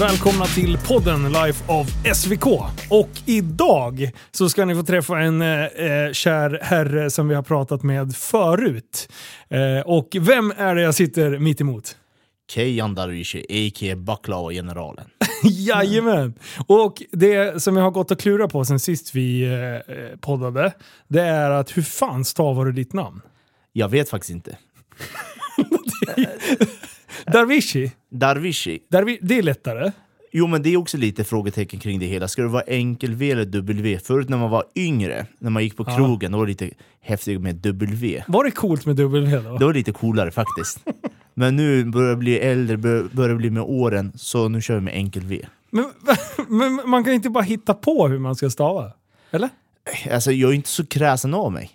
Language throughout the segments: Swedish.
Välkomna till podden Life of SVK. Och idag så ska ni få träffa en eh, eh, kär herre som vi har pratat med förut. Eh, och vem är det jag sitter mitt emot? Kejan Darvishi, a.k.a. Baklava-generalen. Jajamän! Och det som jag har gått och klurat på sen sist vi eh, poddade, det är att hur fan stavar du ditt namn? Jag vet faktiskt inte. Darvishi? Darvishi? Darvi det är lättare. Jo men det är också lite frågetecken kring det hela. Ska det vara enkel V eller W? Förut när man var yngre, när man gick på krogen, då var det lite häftigt med W. Var det coolt med W då? Det var lite coolare faktiskt. Men nu börjar jag bli äldre, bör- börjar bli med åren, så nu kör vi med enkel V. Men, men man kan inte bara hitta på hur man ska stava? Eller? Alltså jag är inte så kräsen av mig.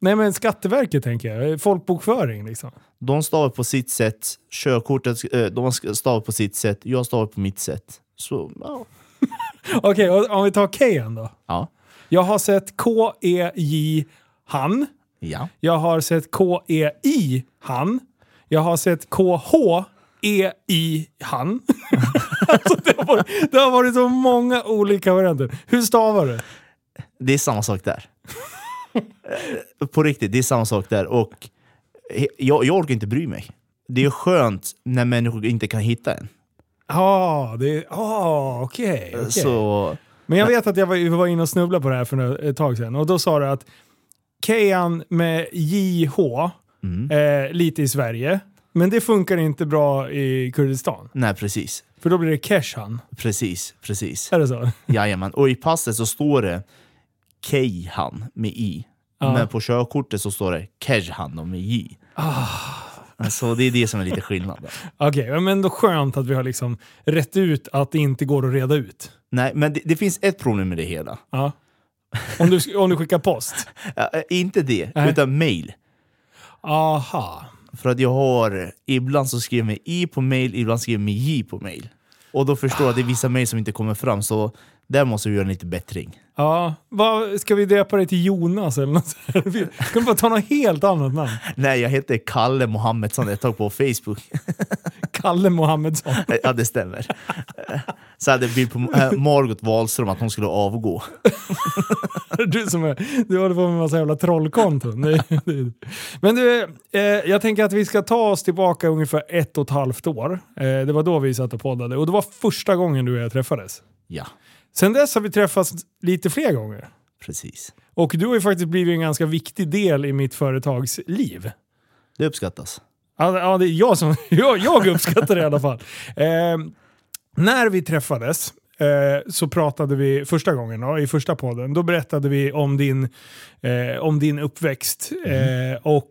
Nej men Skatteverket tänker jag, folkbokföring liksom. De stavar på sitt sätt, körkortet, eh, de stavar på sitt sätt, jag stavar på mitt sätt. Så, ja. Okej, och om vi tar Kejan då. Ja. Jag har sett K-E-J han. Ja. Jag har sett K-E-I han. Jag har sett K-H-E-I han. alltså det, har varit, det har varit så många olika varianter. Hur stavar du? Det är samma sak där. Eh, På riktigt, det är samma sak där. Och jag, jag orkar inte bry mig. Det är skönt när människor inte kan hitta en. Ja, det är... Ah, okej. okej. Så Men jag vet att jag var, var inne och snubblade på det här för ett tag sedan och då sa du att Kejan med JH, eh, lite i Sverige, men det funkar inte bra i Kurdistan. nej, precis. För då blir det Keshan. Precis, precis. Är det så? Jajamän. Och i passet så står det Keihan med i. Ja. Men på körkortet så står det Kejhan med j. Så det är det som är lite skillnad. Okej, men då skönt att vi har liksom rätt ut att det inte går att reda ut. Nej, men det, det finns ett problem med det hela. Ja. Om du, om du skickar post. Ja, eh, inte det, Nej. utan mail. Aha. För att jag har, ibland så skriver jag med i på mail, ibland skriver jag med j på mail. Och då förstår jag att det är vissa mail som inte kommer fram, så där måste vi göra en lite bättring. Ja, vad, ska vi döpa dig till Jonas eller något? sånt kan bara ta något helt annat namn. Nej, jag heter Kalle Mohammetsson ett tag på Facebook. Kalle Mohammedsson. ja, det stämmer. Så hade jag bild på äh, Margot Wahlström att hon skulle avgå. Du som är, du håller på med en massa jävla trollkonton. Men du, eh, jag tänker att vi ska ta oss tillbaka ungefär ett och ett halvt år. Eh, det var då vi satt och poddade och det var första gången du och jag träffades. Ja, Sen dess har vi träffats lite fler gånger. precis. Och du har ju faktiskt blivit en ganska viktig del i mitt företags liv. Det uppskattas. Ja, ja, det är jag som jag, jag uppskattar det i alla fall. Eh, när vi träffades eh, så pratade vi första gången, då, i första podden, då berättade vi om din, eh, om din uppväxt eh, och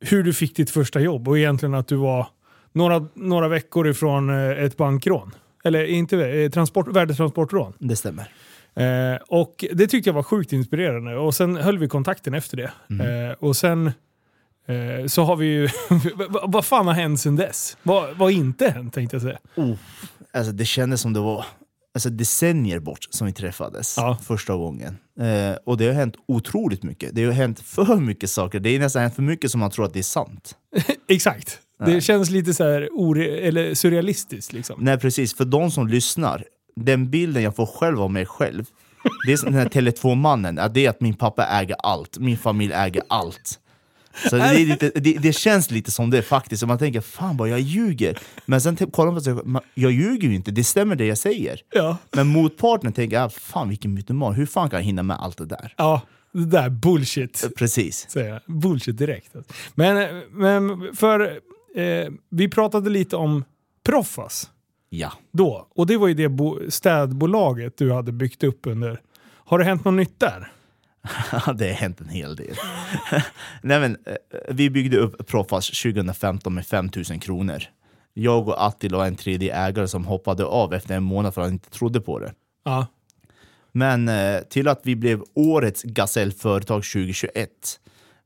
hur du fick ditt första jobb och egentligen att du var några, några veckor ifrån eh, ett bankrån. Eller inte eh, transport, värdetransportrån. Det stämmer. Eh, och det tyckte jag var sjukt inspirerande. Och sen höll vi kontakten efter det. Eh, och sen eh, så har vi ju... vad- fan har hänt sen dess? Vad vad har inte hänt tänkte jag säga. Oh, alltså det kändes som det var alltså decennier bort som vi träffades Ja. första gången. Eh, och det har hänt otroligt mycket. Det har hänt för mycket saker. Det är nästan hänt för mycket som man tror att det är sant. Exakt. Det känns lite så eller surrealistiskt liksom. Nej precis, för de som lyssnar, den bilden jag får själv av mig själv, det är som den här Tele2-mannen, att det är att min pappa äger allt, min familj äger allt. Så det, lite, det, det känns lite som det faktiskt, och man tänker fan vad jag ljuger. Men sen kollar man på sig själv, "Man- jag ljuger ju inte, det stämmer det jag säger. Ja. Men motparten tänker, ah, fan vilken mytoman, hur fan kan jag hinna med allt det där? Ja, det där bullshit. Precis. Säger jag. Bullshit direkt. alltså. Men, men för eh, vi pratade lite om Proffas. Ja. då. Och det var ju det bo- städbolaget du hade byggt upp under. Har det hänt något nytt där? det har hänt en hel del. Nej, men, eh, vi byggde upp Profas 2015 med 5000 kronor. Jag och Attila och en tredje ägare som hoppade av efter en månad för att han inte trodde på det. Ja. Men eh, till att vi blev årets Gasellföretag 2021.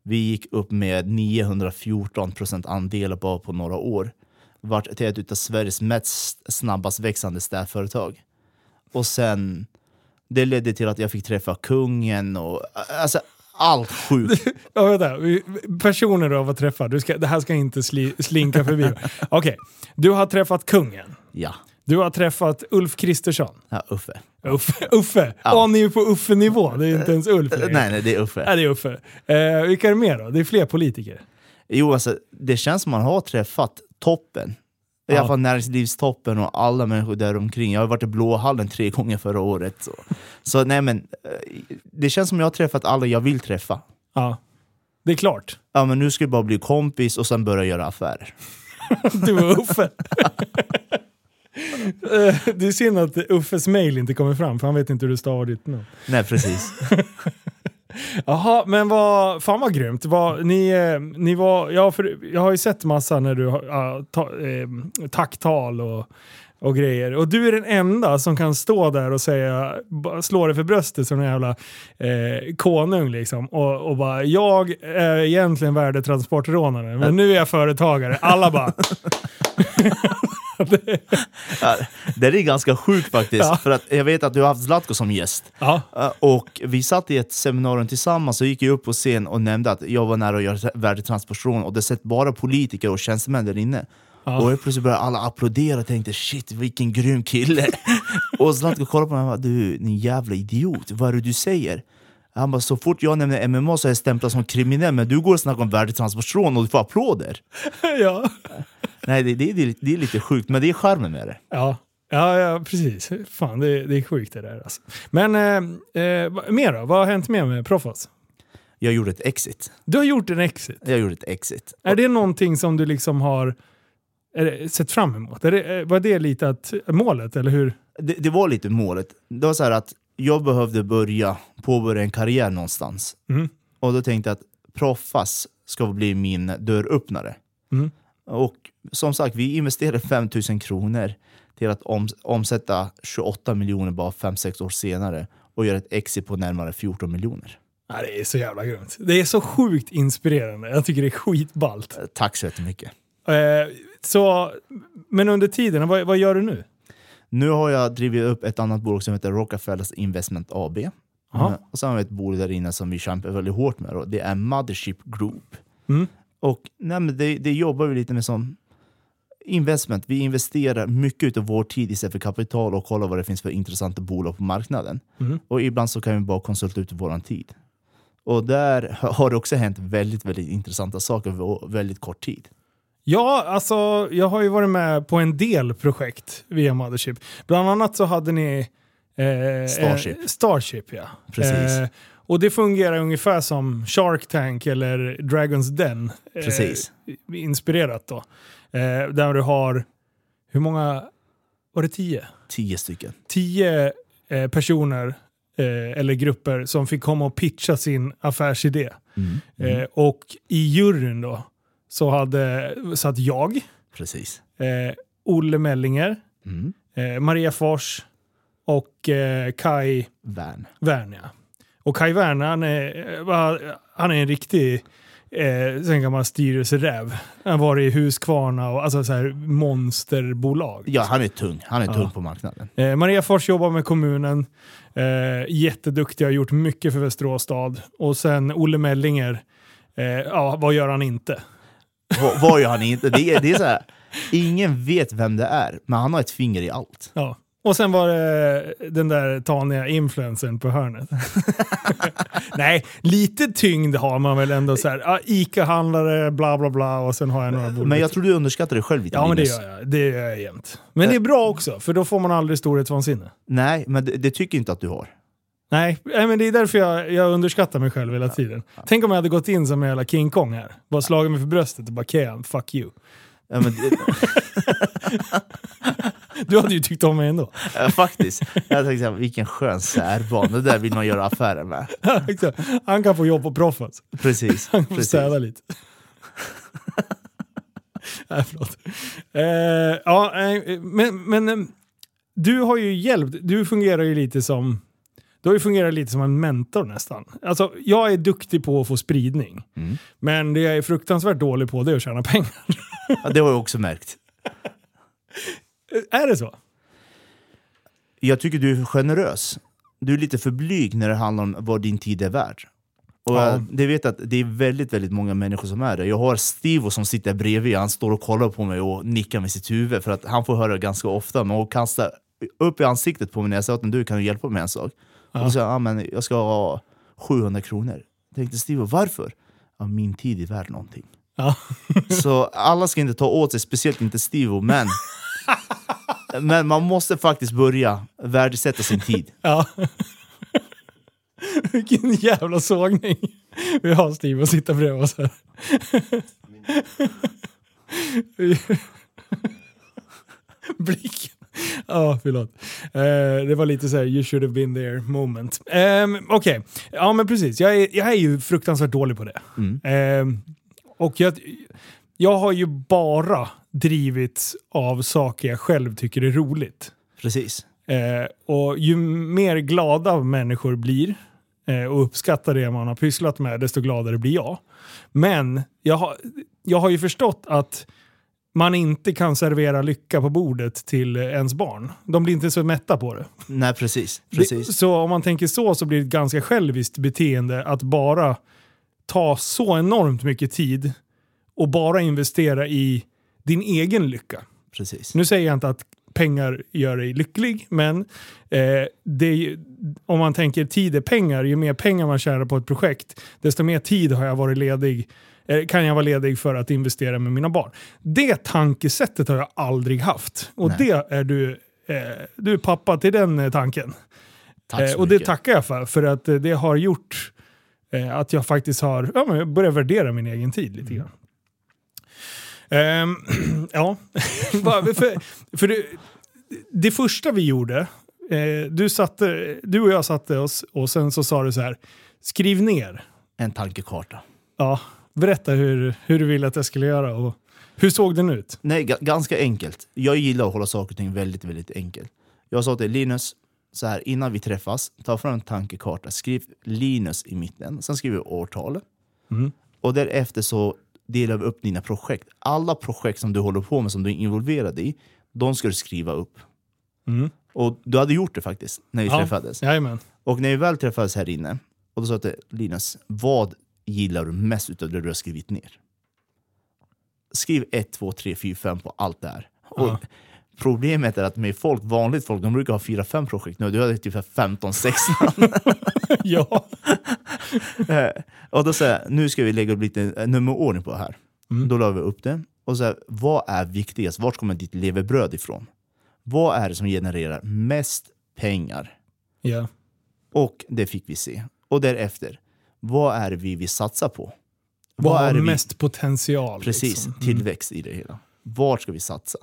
Vi gick upp med 914 procent andelar bara på några år. Vart till ett av Sveriges mest snabbast växande städföretag. Och sen, det ledde till att jag fick träffa kungen och alltså allt sjukt. Ja, vänta. Personer du har träffat, du ska, det här ska inte sli, slinka förbi. Okej, du har träffat kungen. Ja, Du har träffat Ulf Kristersson. Ja, Uffe. Uffe? Uffe. Ja. Ni är på Uffe-nivå. Det är inte ens Ulf längre. Nej, nej, det är Uffe. Nej, det är Uffe. Eh, vilka är det mer då? Det är fler politiker. Jo, alltså, det känns som man har träffat toppen. I Ja. alla fall näringslivstoppen och alla människor där omkring. Jag har varit i Blåhallen tre gånger förra året. Så, så nej men, eh, det känns som jag har träffat alla jag vill träffa. Ja, det är klart. Ja men nu ska det bara bli kompis och sen börja göra affärer. Du och Uffe. Eh, det är synd att Uffes mail inte kommer fram, för han vet inte hur du stavar ditt namn. Nej precis. Jaha, men vad, fan vad grymt. Vad, ni, eh, ni var, ja, för, jag har ju sett massa när du har ja, ta, eh, tacktal och, och grejer. Och du är den enda som kan stå där och säga, slå dig för bröstet som en jävla eh, konung liksom. Och, och bara, jag är egentligen värdetransportrånare, men nu är jag företagare. Alla bara, det är ganska sjukt faktiskt. Ja. För att jag vet att du har haft Zlatko som gäst. ja, Eh, Och vi satt i ett seminarium tillsammans och gick jag upp på scen och nämnde att jag var nära att göra värdetransportation och det satt bara politiker och tjänstemän där inne. Ja. Och helt plötsligt började alla applådera och tänkte shit vilken grym kille. och Zlatko kollade på mig och bara du din jävla idiot, vad är det du säger? Han bara så fort jag nämner MMA så är jag stämplad som kriminell men du går och snackar om värdetransportation och du får applåder. ja. Nej det, det, det, det är lite sjukt men det är charmen med det. Ja, ja, ja precis. Fan, det, det är sjukt det där alltså. Men eh, eh, mer då? Vad har hänt mer med Proffas? Jag gjorde ett exit. Du har gjort en exit. Jag gjorde ett exit. Är det någonting som du liksom har det, sett fram emot? Är det, eh, var det lite att, målet, eller hur? det, det var lite målet. Det var så här att jag behövde börja påbörja en karriär någonstans. Mm. Och då tänkte jag att Proffas ska bli min dörröppnare. Mm. Och som sagt, vi investerade 5000 kronor till att om, omsätta 28 miljoner bara 5-6 år senare och göra ett exit på närmare 14 miljoner. Ja, det är så jävla grymt. Det är så sjukt inspirerande. Jag tycker det är skitballt. Eh, Tack så jättemycket. Eh, så, men under tiden, vad, vad gör du nu? Nu har jag drivit upp ett annat bolag som heter Rockefellers Investment AB. Eh, Och så har vi ett bolag där inne som vi kämpar väldigt hårt med. Och det är Mothership Group. Mm. Och nej, det, det jobbar vi lite med som investment. Vi investerar mycket av vår tid istället för kapital och kollar vad det finns för intressanta bolag på marknaden. Mm. Och ibland så kan vi bara konsulta ut vår tid. Och där har det också hänt väldigt, väldigt intressanta saker på väldigt kort tid. Ja, alltså jag har ju varit med på en del projekt via Mothership. Bland annat så hade ni eh, Starship. Eh, Starship, ja. Precis. Eh, och det fungerar ungefär som Shark Tank eller Dragons Den. eh, Precis. inspirerat då. Eh, där du har, hur många, var det tio? Tio stycken. Tio eh, personer eh, eller grupper som fick komma och pitcha sin affärsidé. Mm. Eh, och i juryn då så hade, satt jag, Precis. eh, Olle Mellinger, Mm. eh, Maria Fors och eh, Kai Värn. Wärn. Ja. Och Kai Wärn, han är, eh, han är en riktig eh, sen gammal styrelseräv. Han varit i Husqvarna och alltså så här monsterbolag. Ja, han är tung. Han är Ja. tung på marknaden. Eh, Maria Fors jobbar med kommunen. Eh, jätteduktig, har gjort mycket för Västerås stad. Och sen Olle Mellinger, eh, ja vad gör han inte? Vad, vad gör han inte? Det är, det är så här, ingen vet vem det är, men han har ett finger i allt. Ja. Och sen var det den där taniga influencern på hörnet. Nej, lite tyngd har man väl ändå så här. ah, Ica-handlare, bla bla bla och sen har jag några bolag. Men jag tror du underskattar dig själv lite Ja men det gör jag. Det gör jag jämt. Men det är bra också, för då får man aldrig storhetsvansinne. Nej, men det, det tycker inte att du har. Nej, men det är därför jag, jag underskattar mig själv hela tiden. Tänk om jag hade gått in som en jävla King Kong här. Bara slagit mig för bröstet och bara Kean, fuck you. Ja, men, det, Du hade ju tyckt om mig ändå. ja, faktiskt. Jag tänkte såhär, vilken skön särbarn, det där vill man göra affärer med. Han kan få jobb på Proffas. Precis. Han får precis. städa lite. Nej, förlåt. Eh, ja, eh, men, men eh, du har ju hjälpt. Du fungerar ju lite som du har ju fungerat lite som en mentor nästan. Alltså, jag är duktig på att få spridning. Mm. Men det jag är fruktansvärt dålig på det är att tjäna pengar. Ja, det har jag också märkt. är det så? Jag tycker du är generös. Du är lite för blyg när det handlar om vad din tid är värd. Och Ja. jag- det vet att det är väldigt, väldigt många människor som är det. Jag har Stivo som sitter bredvid, han står och kollar på mig och nickar med sitt huvud för att han får höra det ganska ofta. Men och kastar upp i ansiktet på mig när jag säger att du kan du hjälpa mig med en sak. Och då säger han, ah, men jag ska ha 700 kronor. Jag tänkte Stivo, varför? Ja, min tid är värd någonting. Ja. Så alla ska inte ta åt sig, speciellt inte Stivo, men men man måste faktiskt börja värdesätta sin tid. Ja. Vilken jävla sågning. Vi har Steve och sitta bredvid oss här. Blicken. Ja, förlåt. Eh, det var lite så här, you should have been there moment. Um, Okej, ja men precis. Jag är, jag är ju fruktansvärt dålig på det. Ehm, och jag, jag har ju bara drivits av saker jag själv tycker är roligt. Precis. Eh, och ju mer glada människor blir eh, och uppskattar det man har pysslat med, desto gladare blir jag. Men jag har, jag har ju förstått att man inte kan servera lycka på bordet till ens barn. De blir inte så mätta på det. Nej, precis. det. precis. Så om man tänker så så blir det ett ganska själviskt beteende att bara ta så enormt mycket tid och bara investera i din egen lycka. precis. Nu säger jag inte att pengar gör dig lycklig, men eh, det om man tänker tid är pengar, ju mer pengar man tjänar på ett projekt, desto mer tid har jag varit ledig, eh, kan jag vara ledig för att investera med mina barn. Det tankesättet har jag aldrig haft. Och Nej. det är du, eh, du är pappa till den eh, tanken. Tack Eh, och det tackar jag för, för att eh, det har gjort eh, att jag faktiskt har ja, börjar värdera min egen tid lite grann. Ehm, ja, för, för det, det första vi gjorde, eh, du, satte, du och jag satte oss och sen så sa du så här, skriv ner. En tankekarta. Ja, berätta hur, hur du ville att jag skulle göra och hur såg den ut? Nej, ga- ganska enkelt. Jag gillar att hålla saker och ting väldigt, väldigt enkelt. Jag sa till Linus, så här, innan vi träffas, ta fram en tankekarta, skriv Linus i mitten, sen skriver vi årtal. Mm. Och därefter så delar vi upp dina projekt. Alla projekt som du håller på med, som du är involverad i, de ska du skriva upp. Mm. Och du hade gjort det faktiskt, när vi Ja. träffades. Jajamän. Och när vi väl träffades här inne, och då sa jag till Linus, vad gillar du mest utav det du har skrivit ner? Skriv 1, 2, 3, 4, 5 på allt det här. Och Ja. Problemet är att med folk, vanligt folk, de brukar ha 4-5 projekt nu. Du hade typ 15, 16. ja. Eh, och då säger jag, nu ska vi lägga upp lite eh, nummerordning på det här. Mm. Då la vi upp det. Och så här, vad är viktigast? Vart kommer ditt levebröd ifrån? Vad är det som genererar mest pengar? ja. Och det fick vi se. Och därefter, vad är det vi vill satsa på? Vad är har det vi- mest potential? Precis, liksom? Mm. tillväxt i det hela. Vart ska vi satsa?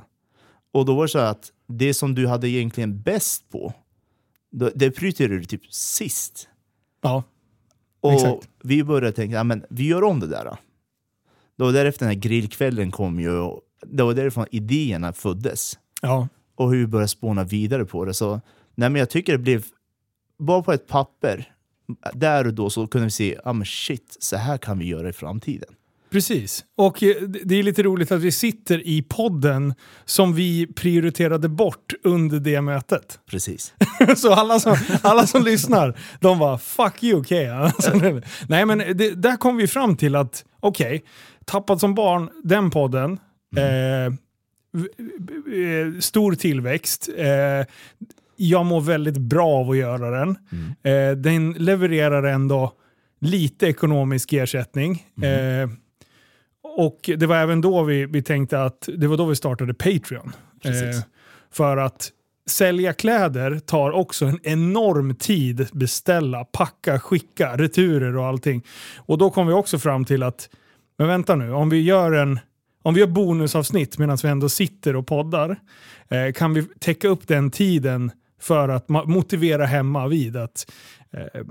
Och då var det så att det som du hade egentligen bäst på, det prioriterade du typ sist. Ja. Och Exakt. vi började tänka, ja, men vi gör om det där. Då. Det var därefter den här grillkvällen kom ju, och det var därifrån idéerna föddes. ja. Och hur vi började spåna vidare på det. Så nej, men jag tycker det blev, bara på ett papper, där och då så kunde vi se, ja men shit, så här kan vi göra i framtiden. Precis. Och eh, det är lite roligt att vi sitter i podden som vi prioriterade bort under det mötet. Precis. Så alla som, alla som lyssnar, de var “fuck you Kea”. Alltså, Nej men det, där kom vi fram till att, okej, Tappad som barn, den podden, eh, v- v- eh, stor tillväxt. Eh, jag mår väldigt bra av att göra den. Eh, den levererar ändå lite ekonomisk ersättning. Eh, och det var även då vi, vi tänkte att det var då vi startade Patreon. Eh, för att sälja kläder tar också en enorm tid. Beställa, packa, skicka, returer och allting. Och då kom vi också fram till att, men vänta nu, om vi gör en om vi gör bonusavsnitt medan vi ändå sitter och poddar, eh, kan vi täcka upp den tiden för att motivera hemma vid att eh,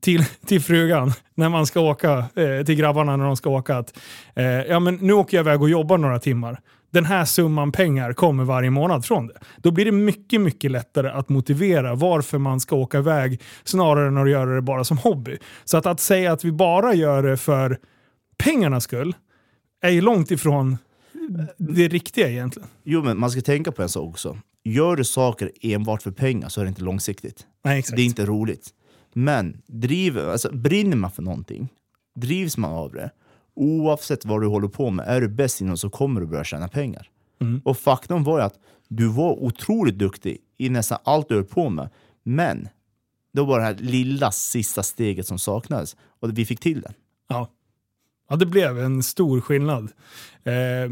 till, till frugan när man ska åka, eh, till grabbarna när de ska åka att eh, ja, men nu åker jag iväg och jobbar några timmar. Den här summan pengar kommer varje månad från det. Då blir det mycket, mycket lättare att motivera varför man ska åka iväg snarare än att göra det bara som hobby. Så att, att säga att vi bara gör det för pengarnas skull är ju långt ifrån det riktiga egentligen. Jo, men man ska tänka på en sak också. Gör du saker enbart för pengar så är det inte långsiktigt. Nej. Det är inte roligt. Men driv, alltså, brinner man för någonting, drivs man av det, oavsett vad du håller på med, är du bäst inom så kommer du börja tjäna pengar. Mm. Och faktum var ju att du var otroligt duktig i nästan allt du höll på med, men det var det här lilla sista steget som saknades, och vi fick till det. Ja. ja, det blev en stor skillnad. Eh,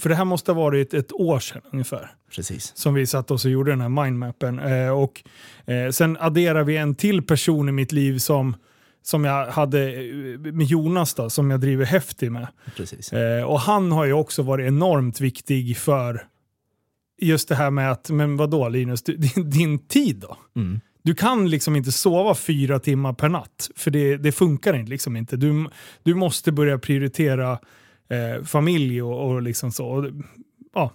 för det här måste ha varit ett år sedan ungefär. Precis. som vi satt oss och gjorde den här mindmappen. Eh, och, eh, sen adderar vi en till person i mitt liv som, som jag hade eh, med Jonas då, som jag driver Häftig med. Precis. Eh, och han har ju också varit enormt viktig för just det här med att, men vadå Linus, du, din, din tid då? Mm. Du kan liksom inte sova fyra timmar per natt, för det, det funkar inte. Liksom inte. Du, du måste börja prioritera eh, familj och, och liksom så. Och, ja.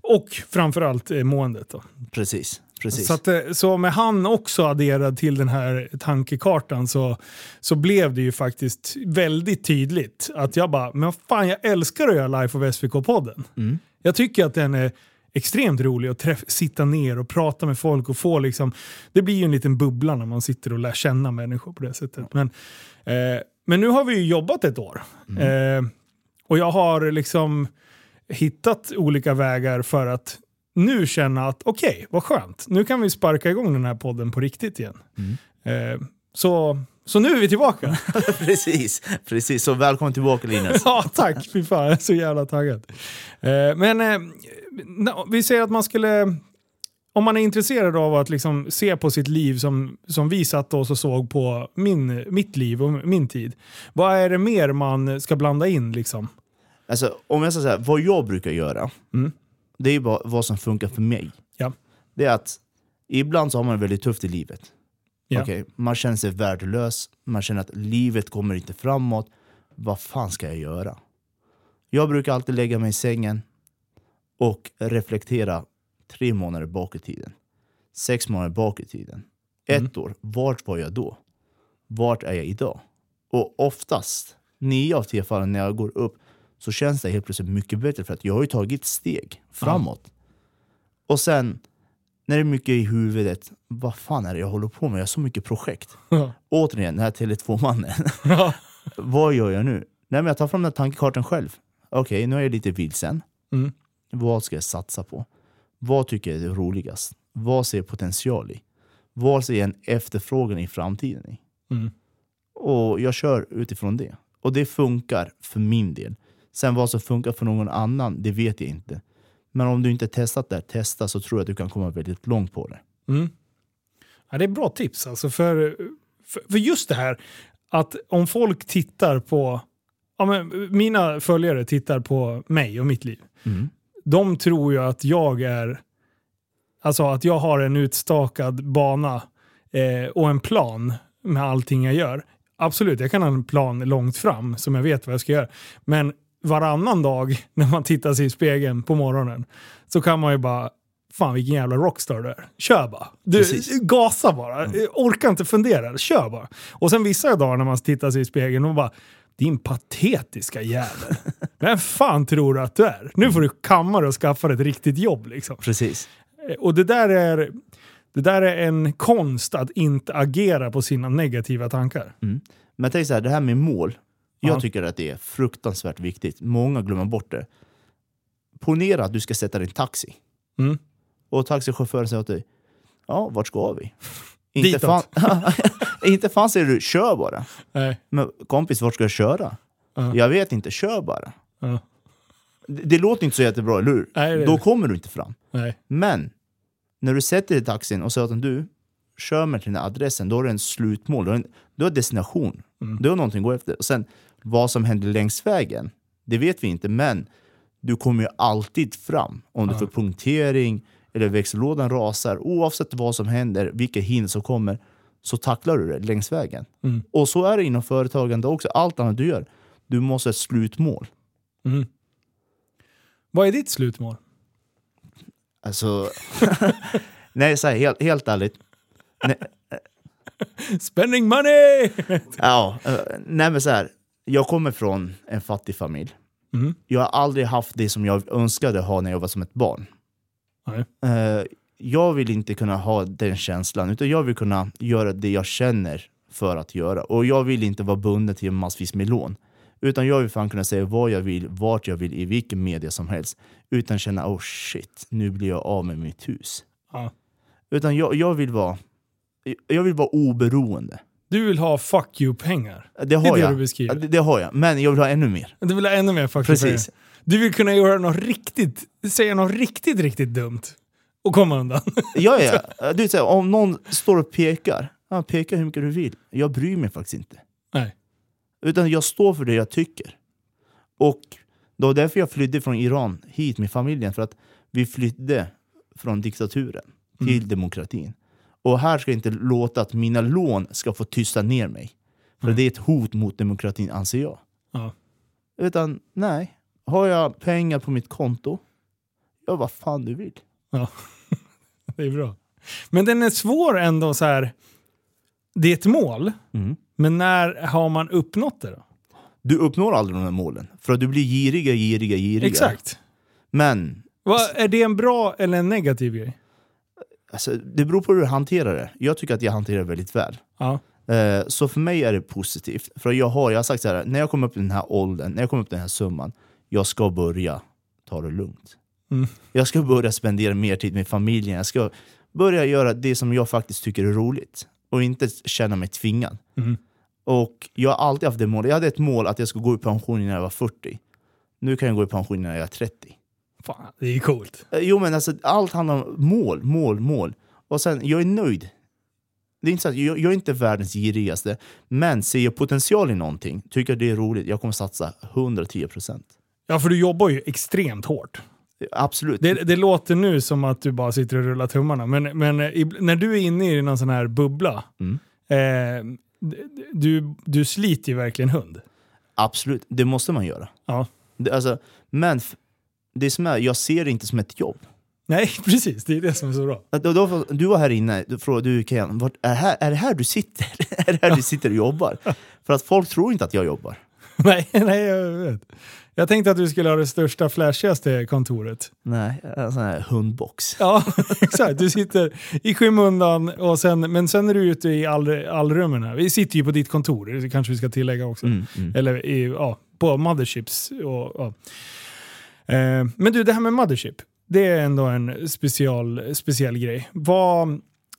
och framförallt eh, måendet. Då. Precis. Precis. Så, att, eh, så med han också adderad till den här tankekartan så, så blev det ju faktiskt väldigt tydligt att jag bara, men fan jag älskar att göra Life of SVK-podden. Mm. Jag tycker att den är extremt rolig att träff- sitta ner och prata med folk och få liksom, det blir ju en liten bubbla när man sitter och lär känna människor på det sättet. Men, eh, men nu har vi ju jobbat ett år. Eh, och jag har liksom hittat olika vägar för att nu känna att okej, vad skönt. Nu kan vi sparka igång den här podden på riktigt igen. Eh, så, så nu är vi tillbaka. precis. Precis. Så välkommen tillbaka Linus. ja, tack. Fy fan, jag är så jävla taggad. Eh, men eh, vi säger att man skulle... Om man är intresserad av att liksom se på sitt liv som, som vi satt oss och såg på min, mitt liv och min tid. Vad är det mer man ska blanda in? Liksom? Alltså, om jag ska säga vad jag brukar göra, Mm. det är bara vad som funkar för mig. Ja. Det är att ibland så har man det väldigt tufft i livet. Ja. Okej, Man känner sig värdelös, man känner att livet kommer inte framåt. Vad fan ska jag göra? Jag brukar alltid lägga mig i sängen och reflektera tre månader bak i tiden. Sex månader bak i tiden. Ett år, vart var jag då? Vart är jag idag? Och oftast, nio av tio fall när jag går upp, så känns det helt plötsligt mycket bättre för att jag har ju tagit steg framåt. Och sen, när det är mycket i huvudet, vad fan är det jag håller på med? Jag har så mycket projekt. Ja. Återigen, den här Tele2-mannen. Ja. vad gör jag nu? Nej, men jag tar fram den här tankekartan själv. Okej, nu är jag lite vilsen. Mm. Vad ska jag satsa på? Vad tycker jag är roligast? Vad ser jag potential i? Vad ser jag en efterfrågan i framtiden i? Mm. Och jag kör utifrån det. Och det funkar för min del. Sen vad som funkar för någon annan, det vet jag inte. Men om du inte testat det, testa så tror jag att du kan komma väldigt långt på det. Mm. Ja, det är bra tips alltså. För, för, för just det här att om folk tittar på, ja, men mina följare tittar på mig och mitt liv. Mm. De tror ju att jag är, alltså att jag har en utstakad bana eh, och en plan med allting jag gör. Absolut, jag kan ha en plan långt fram som jag vet vad jag ska göra. Men varannan dag när man tittar sig i spegeln på morgonen så kan man ju bara Fan vilken jävla rockstar du är. Kör bara. Du, Precis. gasa bara. Orka inte fundera. Kör bara. Och sen vissa dagar när man tittar sig i spegeln och bara din patetiska jävel. Vem fan tror du att du är? Nu får du kamma dig och skaffa dig ett riktigt jobb. Liksom. Precis. Och det där, är, det där är en konst att inte agera på sina negativa tankar. Men tänk så här, det här med mål. Jag Ja. tycker att det är fruktansvärt viktigt. Många glömmer bort det. Ponera att du ska sätta din taxi. Mm. Och taxichauffören säger åt dig, ja, vart ska vi? Inte, fan, inte fan säger du, kör bara. Nej. Men kompis, vart ska jag köra? Ja. Jag vet inte, kör bara. Ja. Det, det låter inte så jättebra, eller hur? Nej, det- Då kommer du inte fram. Nej. Men, när du sätter dig i taxin och säger att du kör mig till den här adressen, då har du en slutmål, du har en, du har destination. Du har någonting att gå efter. Och sen, vad som händer längs vägen, det vet vi inte, men du kommer ju alltid fram. Om du får punktering, eller växellådan rasar, oavsett vad som händer, vilka hinder som kommer, så tacklar du det längs vägen. Mm. Och så är det inom företagande också, allt annat du gör. Du måste ha ett slutmål. Mm. Vad är ditt slutmål? Alltså, nej, så här, helt, helt ärligt. Nej, Spending money! ja, eh, nej men så här, jag kommer från en fattig familj. Mm. Jag har aldrig haft det som jag önskade ha när jag var som ett barn. Nej. Eh, jag vill inte kunna ha den känslan, utan jag vill kunna göra det jag känner för att göra. Och jag vill inte vara bunden till massvis med lån. Utan jag vill fan kunna säga vad jag vill, vart jag vill, i vilken media som helst. Utan känna oh shit, nu blir jag av med mitt hus. Ja. Utan jag, jag vill vara jag vill vara oberoende. Du vill ha fuck you-pengar. Det Det är har det jag. du beskriver. Ja, Det, det har jag, men jag vill ha ännu mer. Du vill ha ännu mer fuck you-pengar. Precis. Du vill kunna göra något riktigt, säga något riktigt, riktigt dumt. Och komma undan. Ja, ja. Du så här, om någon står och pekar, ja, peka hur mycket du vill. Jag bryr mig faktiskt inte. Nej. Utan jag står för det jag tycker. Och det var därför jag flydde från Iran hit med familjen. För att vi flydde från diktaturen till demokratin. Och här ska jag inte låta att mina lån ska få tysta ner mig. För det är ett hot mot demokratin anser jag. Ja. Utan nej, har jag pengar på mitt konto, ja vad fan du vill. Ja, det är bra. Men den är svår ändå så här. Det är ett mål, Mm. men när har man uppnått det då? Du uppnår aldrig de här målen. För att du blir giriga, giriga, giriga. Exakt. Men Vad, är det en bra eller en negativ grej? alltså, det beror på hur du hanterar det. Jag tycker att jag hanterar det väldigt väl. Ja. Eh, Så för mig är det positivt. För jag har, jag har sagt så här, när jag kommer upp i den här åldern, när jag kommer upp i den här summan, jag ska börja ta det lugnt. Mm. Jag ska börja spendera mer tid med familjen. Jag ska börja göra det som jag faktiskt tycker är roligt. Och inte känna mig tvingad. Mhm. Och jag har alltid haft det målet. Jag hade ett mål att jag skulle gå i pension när jag var 40. Nu kan jag gå i pension när jag är 30. Fan, det är coolt. Eh, Jo men alltså allt handlar om mål, mål, mål. Och sen, jag är nöjd. Det är inte så att jag, jag är inte världens girigaste, men ser jag potential i någonting, tycker jag det är roligt, jag kommer satsa 110%. Ja, för du jobbar ju extremt hårt. Absolut. Det, det låter nu som att du bara sitter och rullar tummarna, men, men eh, ib- när du är inne i någon sån här bubbla, Mm. eh, du, du sliter ju verkligen hund. Absolut, det måste man göra. Ja. Det, alltså, men det som är, jag ser det inte som ett jobb. Nej, precis. Det är det som är så bra. Då, då, du var här inne, du frågade du Ken, vart, är, det här, är det här du sitter? är det här du sitter och jobbar? För att folk tror inte att jag jobbar. nej, nej, jag vet. Jag tänkte att du skulle ha det största, flashigaste kontoret. Nej, en sån här hundbox. Ja, exakt. Du sitter i skymundan, och sen, men sen är du ute i all, allrummen här. Vi sitter ju på ditt kontor, det kanske vi ska tillägga också. Mm, mm. Eller i, ja, på Motherships. Och, ja. eh, men du, det här med Mothership. Det är ändå en special, speciell grej. Vad,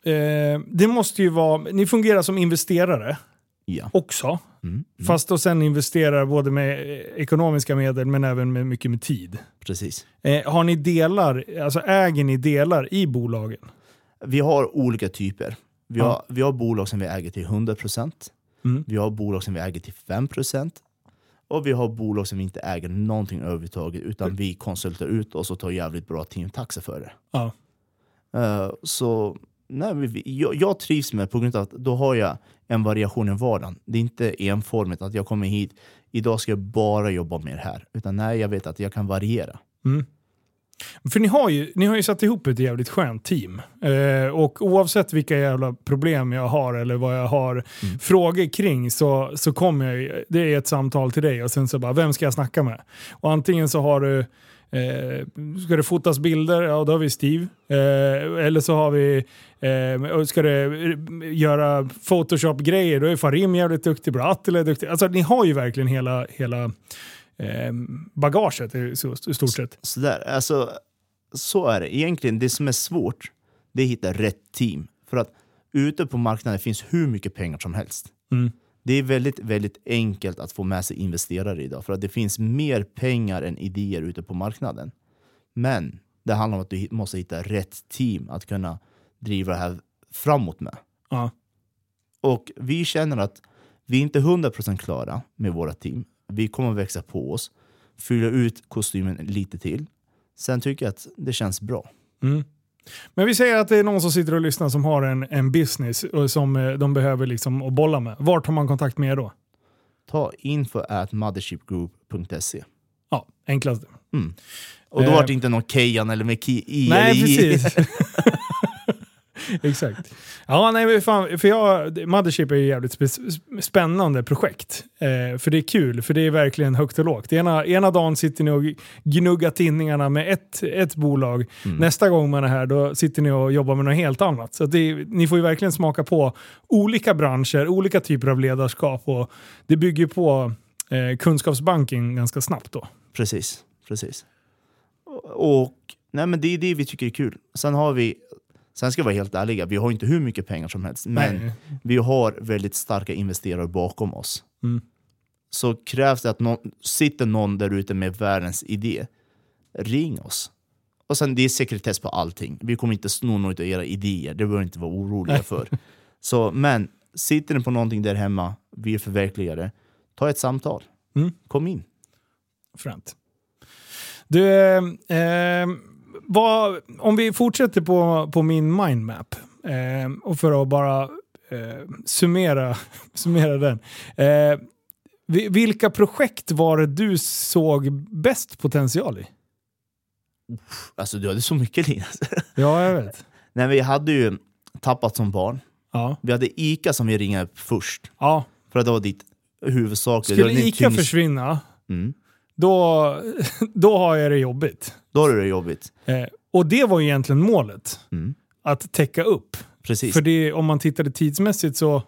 eh, det måste ju vara, ni fungerar som investerare Ja. också. Mm, mm. Fast och sen investerar både med ekonomiska medel men även med mycket med tid. Precis. Eh, har ni delar, alltså äger ni delar i bolagen? Vi har olika typer. Vi, har, vi har bolag som vi äger till 100%. Mm. Vi har bolag som vi äger till 5%. Och vi har bolag som vi inte äger någonting överhuvudtaget utan vi konsultar ut oss och tar jävligt bra teamtaxa för det. Ja. Eh, så nej, jag, jag trivs med på grund av att då har jag en variation i vardagen. Det är inte enformigt att jag kommer hit, idag ska jag bara jobba med det här. Utan nej, jag vet att jag kan variera. Mm. För ni har, ju, ni har ju satt ihop ett jävligt skönt team. Eh, och oavsett vilka jävla problem jag har eller vad jag har frågor kring så, så kommer jag det är ett samtal till dig och sen så bara, vem ska jag snacka med? Och antingen så har du Eh, ska det fotas bilder? Ja, då har vi Steve. Eh, eller så har vi... Eh, ska det göra Photoshop-grejer? Då är Farim jävligt duktig det. Attila är duktig. Alltså ni har ju verkligen hela, hela eh, bagaget i så- i stort sett. Sådär, alltså, så är det. Egentligen, det som är svårt, det är att hitta rätt team. För att ute på marknaden finns hur mycket pengar som helst. Mm. Det är väldigt, väldigt enkelt att få med sig investerare idag, för att det finns mer pengar än idéer ute på marknaden. Men det handlar om att du måste hitta rätt team att kunna driva det här framåt med. Ja. Och vi känner att vi är inte 100% klara med våra team. Vi kommer växa på oss, fylla ut kostymen lite till. Sen tycker jag att det känns bra. Mm. Men vi säger att det är någon som sitter och lyssnar som har en, en business och som eh, de behöver liksom att bolla med. Vart tar man kontakt med er då? Ta info at mothershipgroup.se. Ja, enklast. Mm. Och då Eh. var det inte någon Kejan eller med Ki i Nej, precis. Exakt. Ja, nej, fan, för jag, Mothership är ju jävligt spännande projekt. Eh, för det är kul, för det är verkligen högt och lågt. Ena, ena dagen sitter ni och gnuggar tinningarna med ett, ett bolag. Nästa gång man är här, då sitter ni och jobbar med något helt annat. Så det, ni får ju verkligen smaka på olika branscher, olika typer av ledarskap. Och det bygger på eh, kunskapsbanken ganska snabbt då. Precis, precis. Och, och nej, men det är det vi tycker är kul. Sen har vi, sen ska vi vara helt ärliga, vi har inte hur mycket pengar som helst. Men Nej. vi har väldigt starka investerare bakom oss. Mm. Så krävs det att någon, sitter någon där ute med världens idé, ring oss. Och sen det är sekretess på allting. Vi kommer inte sno några av era idéer, det behöver inte vara oroliga Nej. för. Så, men sitter ni på någonting där hemma, vi är förverkligare, ta ett samtal. Mm. Kom in. Fränt. Du, eh, vad, om vi fortsätter på, på min mindmap eh, och för att bara eh, summera, summera den. Eh, vi- vilka projekt var det du såg bäst potential i? Alltså du hade så mycket Linus. Ja, jag vet. Nej, vi hade ju tappat som barn. Ja. Vi hade Ica som vi ringade upp först. ja. För att det var ditt huvudsakliga... Skulle ICA tyngst- försvinna, Mm. då, då har jag det jobbigt. Då är det jobbigt. Eh, och det var ju egentligen målet. Mm. Att täcka upp. Precis. För det, om man tittade tidsmässigt så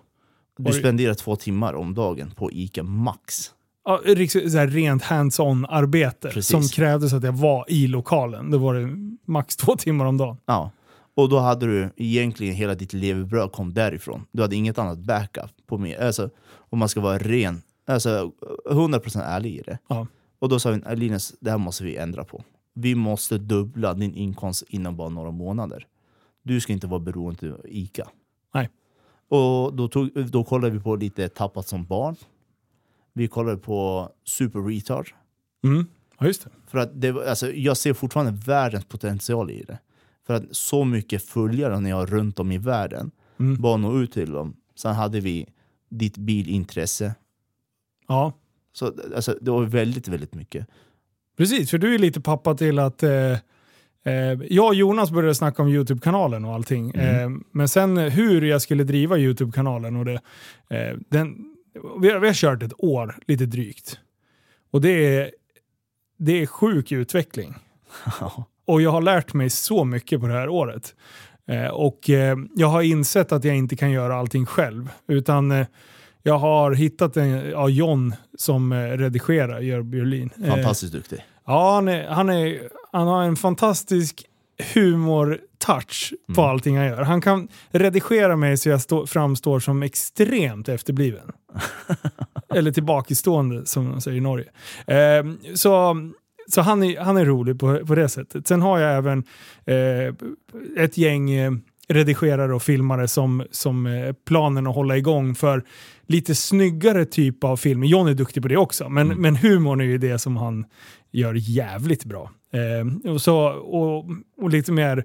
Du spenderar två timmar om dagen på Ica Max. ja, så rent hands-on arbete som krävdes att jag var i lokalen. Då var det max två timmar om dagen. Ja. Och då hade du egentligen hela ditt levebröd kom därifrån. Du hade inget annat backup på mig. Alltså, om man ska vara ren, alltså 100% ärlig i det. Ja. Och då sa vi, Linus, det här måste vi ändra på. Vi måste dubbla din inkomst inom bara några månader. Du ska inte vara beroende av Ica. Nej. Och då, tog, då kollade vi på lite Tappat som barn. Vi kollade på Super Retard. Mm. Ja, just det. För att det, alltså, jag ser fortfarande världens potential i det. För att så mycket följare ni har runt om i världen, Mm. bara nå ut till dem. Sen hade vi ditt bilintresse. Ja, Så alltså, det var väldigt, väldigt mycket. Precis. För du är lite pappa till att eh, eh, jag och Jonas började snacka om YouTube-kanalen och allting. Mm. Eh, men sen hur jag skulle driva YouTube-kanalen och det. Eh, den, vi, har, vi har kört ett år, lite drygt. Och det är, det är sjuk utveckling. Och jag har lärt mig så mycket på det här året. Eh, och eh, jag har insett att jag inte kan göra allting själv. Utan jag har hittat en, ja, John som eh, redigerar, gör Björlin. Eh, Fantastiskt duktig. Ja, han, är, han, är, han har en fantastisk humor-touch på Mm. allting han gör. Han kan redigera mig så jag stå, framstår som extremt efterbliven. Eller tillbakastående som de säger i Norge. Eh, så så han, är, han är rolig på, på det sättet. Sen har jag även eh, ett gäng eh, redigerare och filmare som, som eh, planen att hålla igång för lite snyggare typ av film. John är duktig på det också, men, men humorn är ju det som han gör jävligt bra. Eh, och, så, och, och lite mer...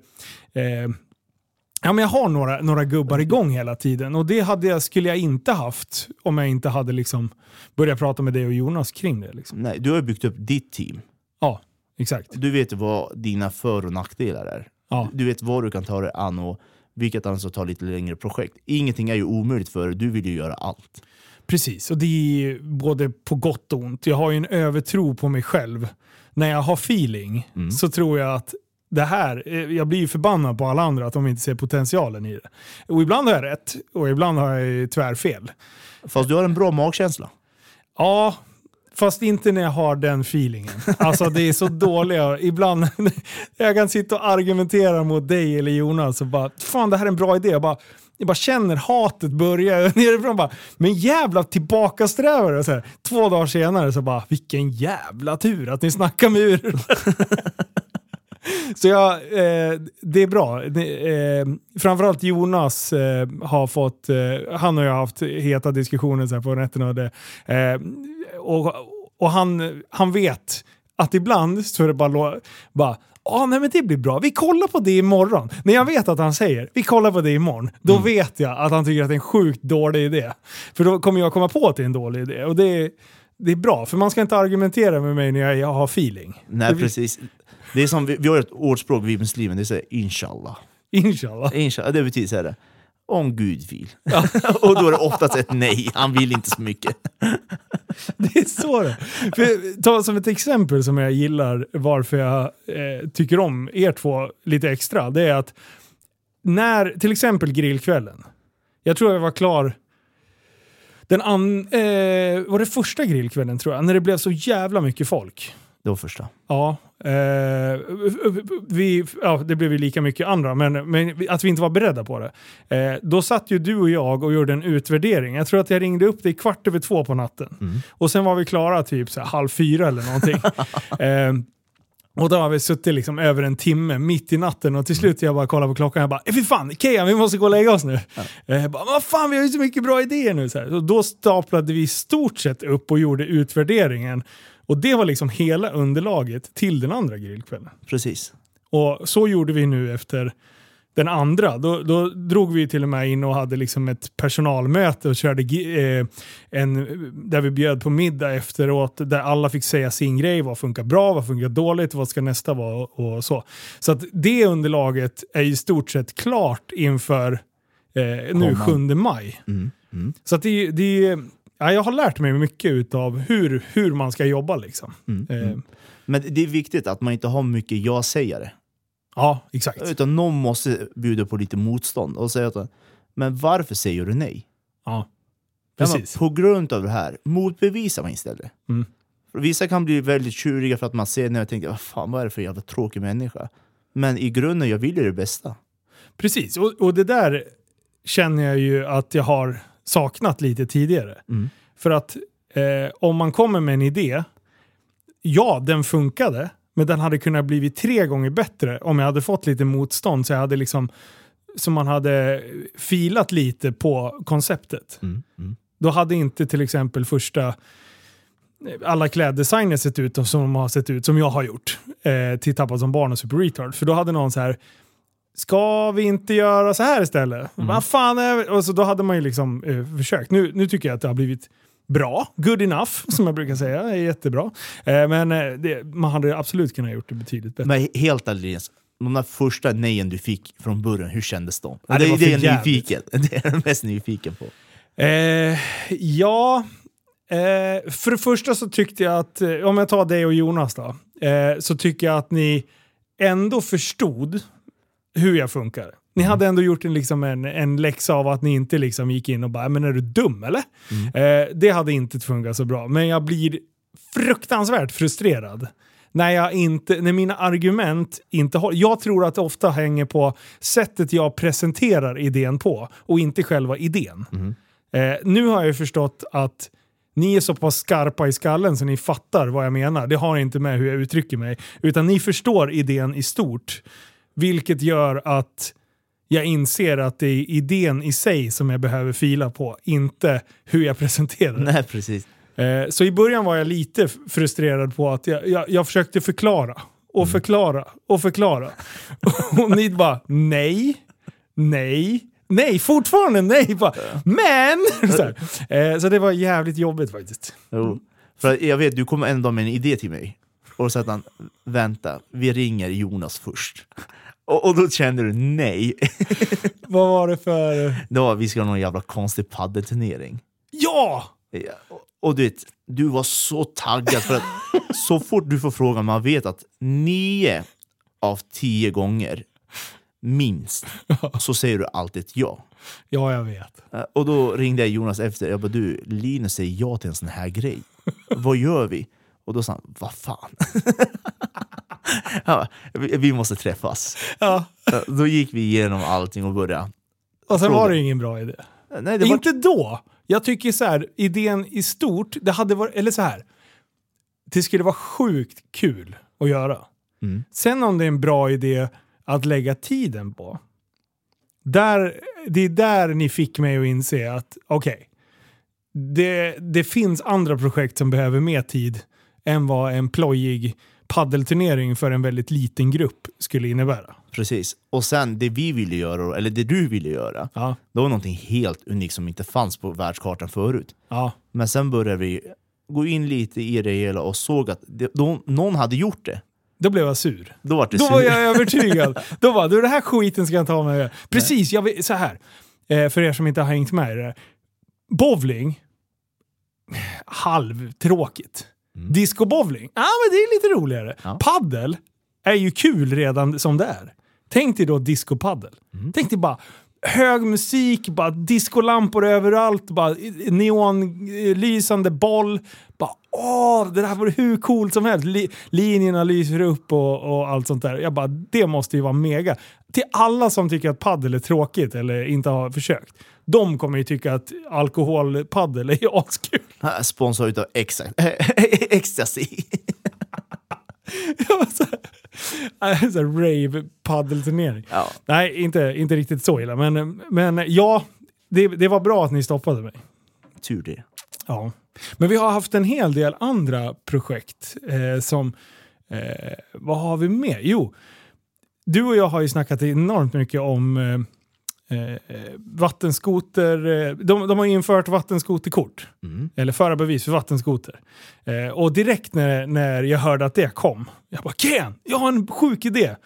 Eh, ja, men jag har några, några gubbar igång hela tiden och det hade jag, skulle jag inte haft om jag inte hade liksom börjat prata med dig och Jonas kring det. Liksom. Nej, du har byggt upp ditt team. Ja, exakt. Du vet vad dina för och nackdelar är. Ja. Du vet vad du kan ta dig an och vilket ansvar ta lite längre projekt. Ingenting är ju omöjligt för dig, du vill ju göra allt. Precis, och det är både på gott och ont. Jag har ju en övertro på mig själv. När jag har feeling Mm. så tror jag att det här, eh, jag blir ju förbannad på alla andra att de inte ser potentialen i det. Och ibland har jag rätt och ibland har jag tvärfel. Fast du har en bra magkänsla. Ja, fast inte när jag har den feelingen. Alltså det är så dåliga. Ibland, jag kan sitta och argumentera mot dig eller Jonas och bara, fan det här är en bra idé. Jag bara, jag bara känner hatet börja nerifrån. Bara, men jävla tillbakasträvare. Och Så här, två dagar senare så bara, vilken jävla tur att ni snackar med ur. Så jag, eh, det är bra. Eh, framförallt Jonas eh, har fått, eh, han och jag har haft heta diskussioner så på nätterna. Och, det, eh, och, och han, han vet att ibland så är det bara, bara Ja, nej men det blir bra. Vi kollar på det imorgon. När jag vet att han säger vi kollar på det imorgon, då vet jag att han tycker att det är en sjukt dålig idé. För då kommer jag komma på att det är en dålig idé. Och det är, det är bra, för man ska inte argumentera med mig när jag, jag har feeling. Nej, precis. Det är som, vi, vi har ett ordspråk, vi muslimer, det säger inshallah. Inshallah. Inshallah, det betyder så här. Om Gud vill. och då är det oftast ett nej, han vill inte så mycket. Det är så det För, Ta som ett exempel som jag gillar varför jag eh, tycker om er två lite extra. Det är att när, till exempel grillkvällen. Jag tror jag var klar den an, eh, var det första grillkvällen tror jag, när det blev så jävla mycket folk. Det var första. Ja, eh, vi, ja, det blev ju lika mycket andra, men, men att vi inte var beredda på det. Eh, då satt ju du och jag och gjorde en utvärdering. Jag tror att jag ringde upp dig kvart över två på natten. Mm. Och sen var vi klara typ så här, halv fyra eller någonting. och då har vi suttit liksom över en timme mitt i natten och till slut jag bara kollar på klockan och jag bara "Eh, fy fan, Kejan vi måste gå och lägga oss nu. Eh, Jag bara, vad fan vi har ju så mycket bra idéer nu. Så här. Och då staplade vi i stort sett upp och gjorde utvärderingen. Och det var liksom hela underlaget till den andra grillkvällen. Precis. Och så gjorde vi nu efter den andra. Då, då drog vi till och med in och hade liksom ett personalmöte och körde eh, en, där vi bjöd på middag efteråt där alla fick säga sin grej. Vad funkar bra, vad funkar dåligt, vad ska nästa vara och, och så. Så att det underlaget är i stort sett klart inför eh, nu Komma. 7 maj. Mm. Mm. Så att det, det, ja, jag har lärt mig mycket av hur, hur man ska jobba. Liksom. Mm. Eh, Mm. Men det är viktigt att man inte har mycket ja-sägare. Ja, exakt. Utan någon måste bjuda på lite motstånd och säga att men varför säger du nej? Ja, precis. på grund av det här, motbevisa mig istället. Mm. Vissa kan bli väldigt tjuriga för att man ser när jag tänker vad fan vad är det för jävla tråkig människa? Men i grunden, jag vill ju det bästa. Precis, och, och det där känner jag ju att jag har saknat lite tidigare. Mm. För att eh, om man kommer med en idé, ja den funkade, men den hade kunnat blivit tre gånger bättre om jag hade fått lite motstånd så jag hade liksom så man hade filat lite på konceptet. Mm. Mm. Då hade inte till exempel första alla kläddesigner sett ut som har sett ut, som jag har gjort, eh, till Tappad som barn och Super Retard. För då hade någon så här Ska vi inte göra så här istället? Vad fan är vi? Och så då hade man ju liksom eh, försökt. Nu, nu tycker jag att det har blivit bra, good enough, som jag brukar säga. är jättebra. Eh, men eh, det, man hade absolut kunnat gjort det betydligt bättre. Men helt ärligt, de där första nejen du fick från början, hur kändes de? Ja, det det, är jag nyfiken. Det är jag mest nyfiken på. Eh, ja, eh, för det första så tyckte jag att, eh, om jag tar dig och Jonas då, eh, så tycker jag att ni ändå förstod hur jag funkar. Ni hade ändå gjort en, liksom en, en läxa av att ni inte liksom gick in och bara “men är du dum eller?” eh, Det hade inte funkat så bra, men jag blir fruktansvärt frustrerad. När, jag inte, när mina argument inte håller. Jag tror att det ofta hänger på sättet jag presenterar idén på och inte själva idén. Eh, nu har jag förstått att ni är så pass skarpa i skallen så ni fattar vad jag menar. Det har inte med hur jag uttrycker mig. Utan ni förstår idén i stort. Vilket gör att jag inser att det är idén i sig som jag behöver fila på, inte hur jag presenterar det. Nej, precis. Eh, så i början var jag lite frustrerad på att jag, jag, jag försökte förklara och förklara och förklara. och ni bara nej, nej, nej, fortfarande nej. Bara, Men! så. Eh, så det var jävligt jobbigt faktiskt. Jo. För jag vet, du kommer en dag med en idé till mig. Och så att han, vänta, vi ringer Jonas först. Och, och då kände du nej. Vad var det för... Var, vi ska ha någon jävla konstig paddelturnering. Ja! Ja, och, och du vet, du var så taggad för att så fort du får frågan, man vet att nio av tio gånger, minst, så säger du alltid ett ja. Ja, jag vet. Och då ringde jag Jonas efter, jag bara du, Linus säger ja till en sån här grej. Vad gör vi? Och då sa han, vad fan? Bara, vi, måste träffas. Ja. Då gick vi igenom allting och började. Och sen var det ingen bra idé. Nej, det var, Inte då. Jag tycker så här, idén i stort, det hade varit, eller så här. Det skulle vara sjukt kul att göra. Mm. Sen om det är en bra idé att lägga tiden på. Där, det är där ni fick mig att inse att okej, det, det finns andra projekt som behöver mer tid än vad en plojig paddelturnering för en väldigt liten grupp skulle innebära. Precis. Och sen det vi ville göra, eller det du ville göra, Ja, det var någonting helt unikt som inte fanns på världskartan förut. ja, Men sen började vi gå in lite i det hela och såg att det, de, någon hade gjort det. Då blev jag sur. Då var det Då sur. var jag övertygad. Då var du, det här skiten ska jag ta mig Precis, jag vet, så här. Eh, för er som inte har hängt med i det. här. Bowling, halvtråkigt. Disco-bowling, ja men det är lite roligare. Mm. Ja. Paddel är ju kul redan som det är. Tänk dig då disco-paddel. Mm. Tänk dig bara hög musik, bara discolampor överallt, bara neonlysande boll. Bara, åh, det där vore hur coolt som helst. Li- linjerna lyser upp och, och allt sånt där. Jag bara, det måste ju vara mega. Till alla som tycker att paddel är tråkigt eller inte har försökt. De kommer ju tycka att alkoholpaddel är askul. Sponsor utav Ecstasy. så rave paddelturnering. Ja. Nej, inte, inte riktigt så illa. Men, men ja, det, det var bra att ni stoppade mig. Tur det. Ja. Men vi har haft en hel del andra projekt eh, som... Eh, vad har vi mer? Jo, du och jag har ju snackat enormt mycket om eh, vattenskoter. Eh, de, de har infört vattenskoterkort. Mm. Eller förarbevis för vattenskoter. Eh, och direkt när, när jag hörde att det kom, jag bara Ken, jag har en sjuk idé.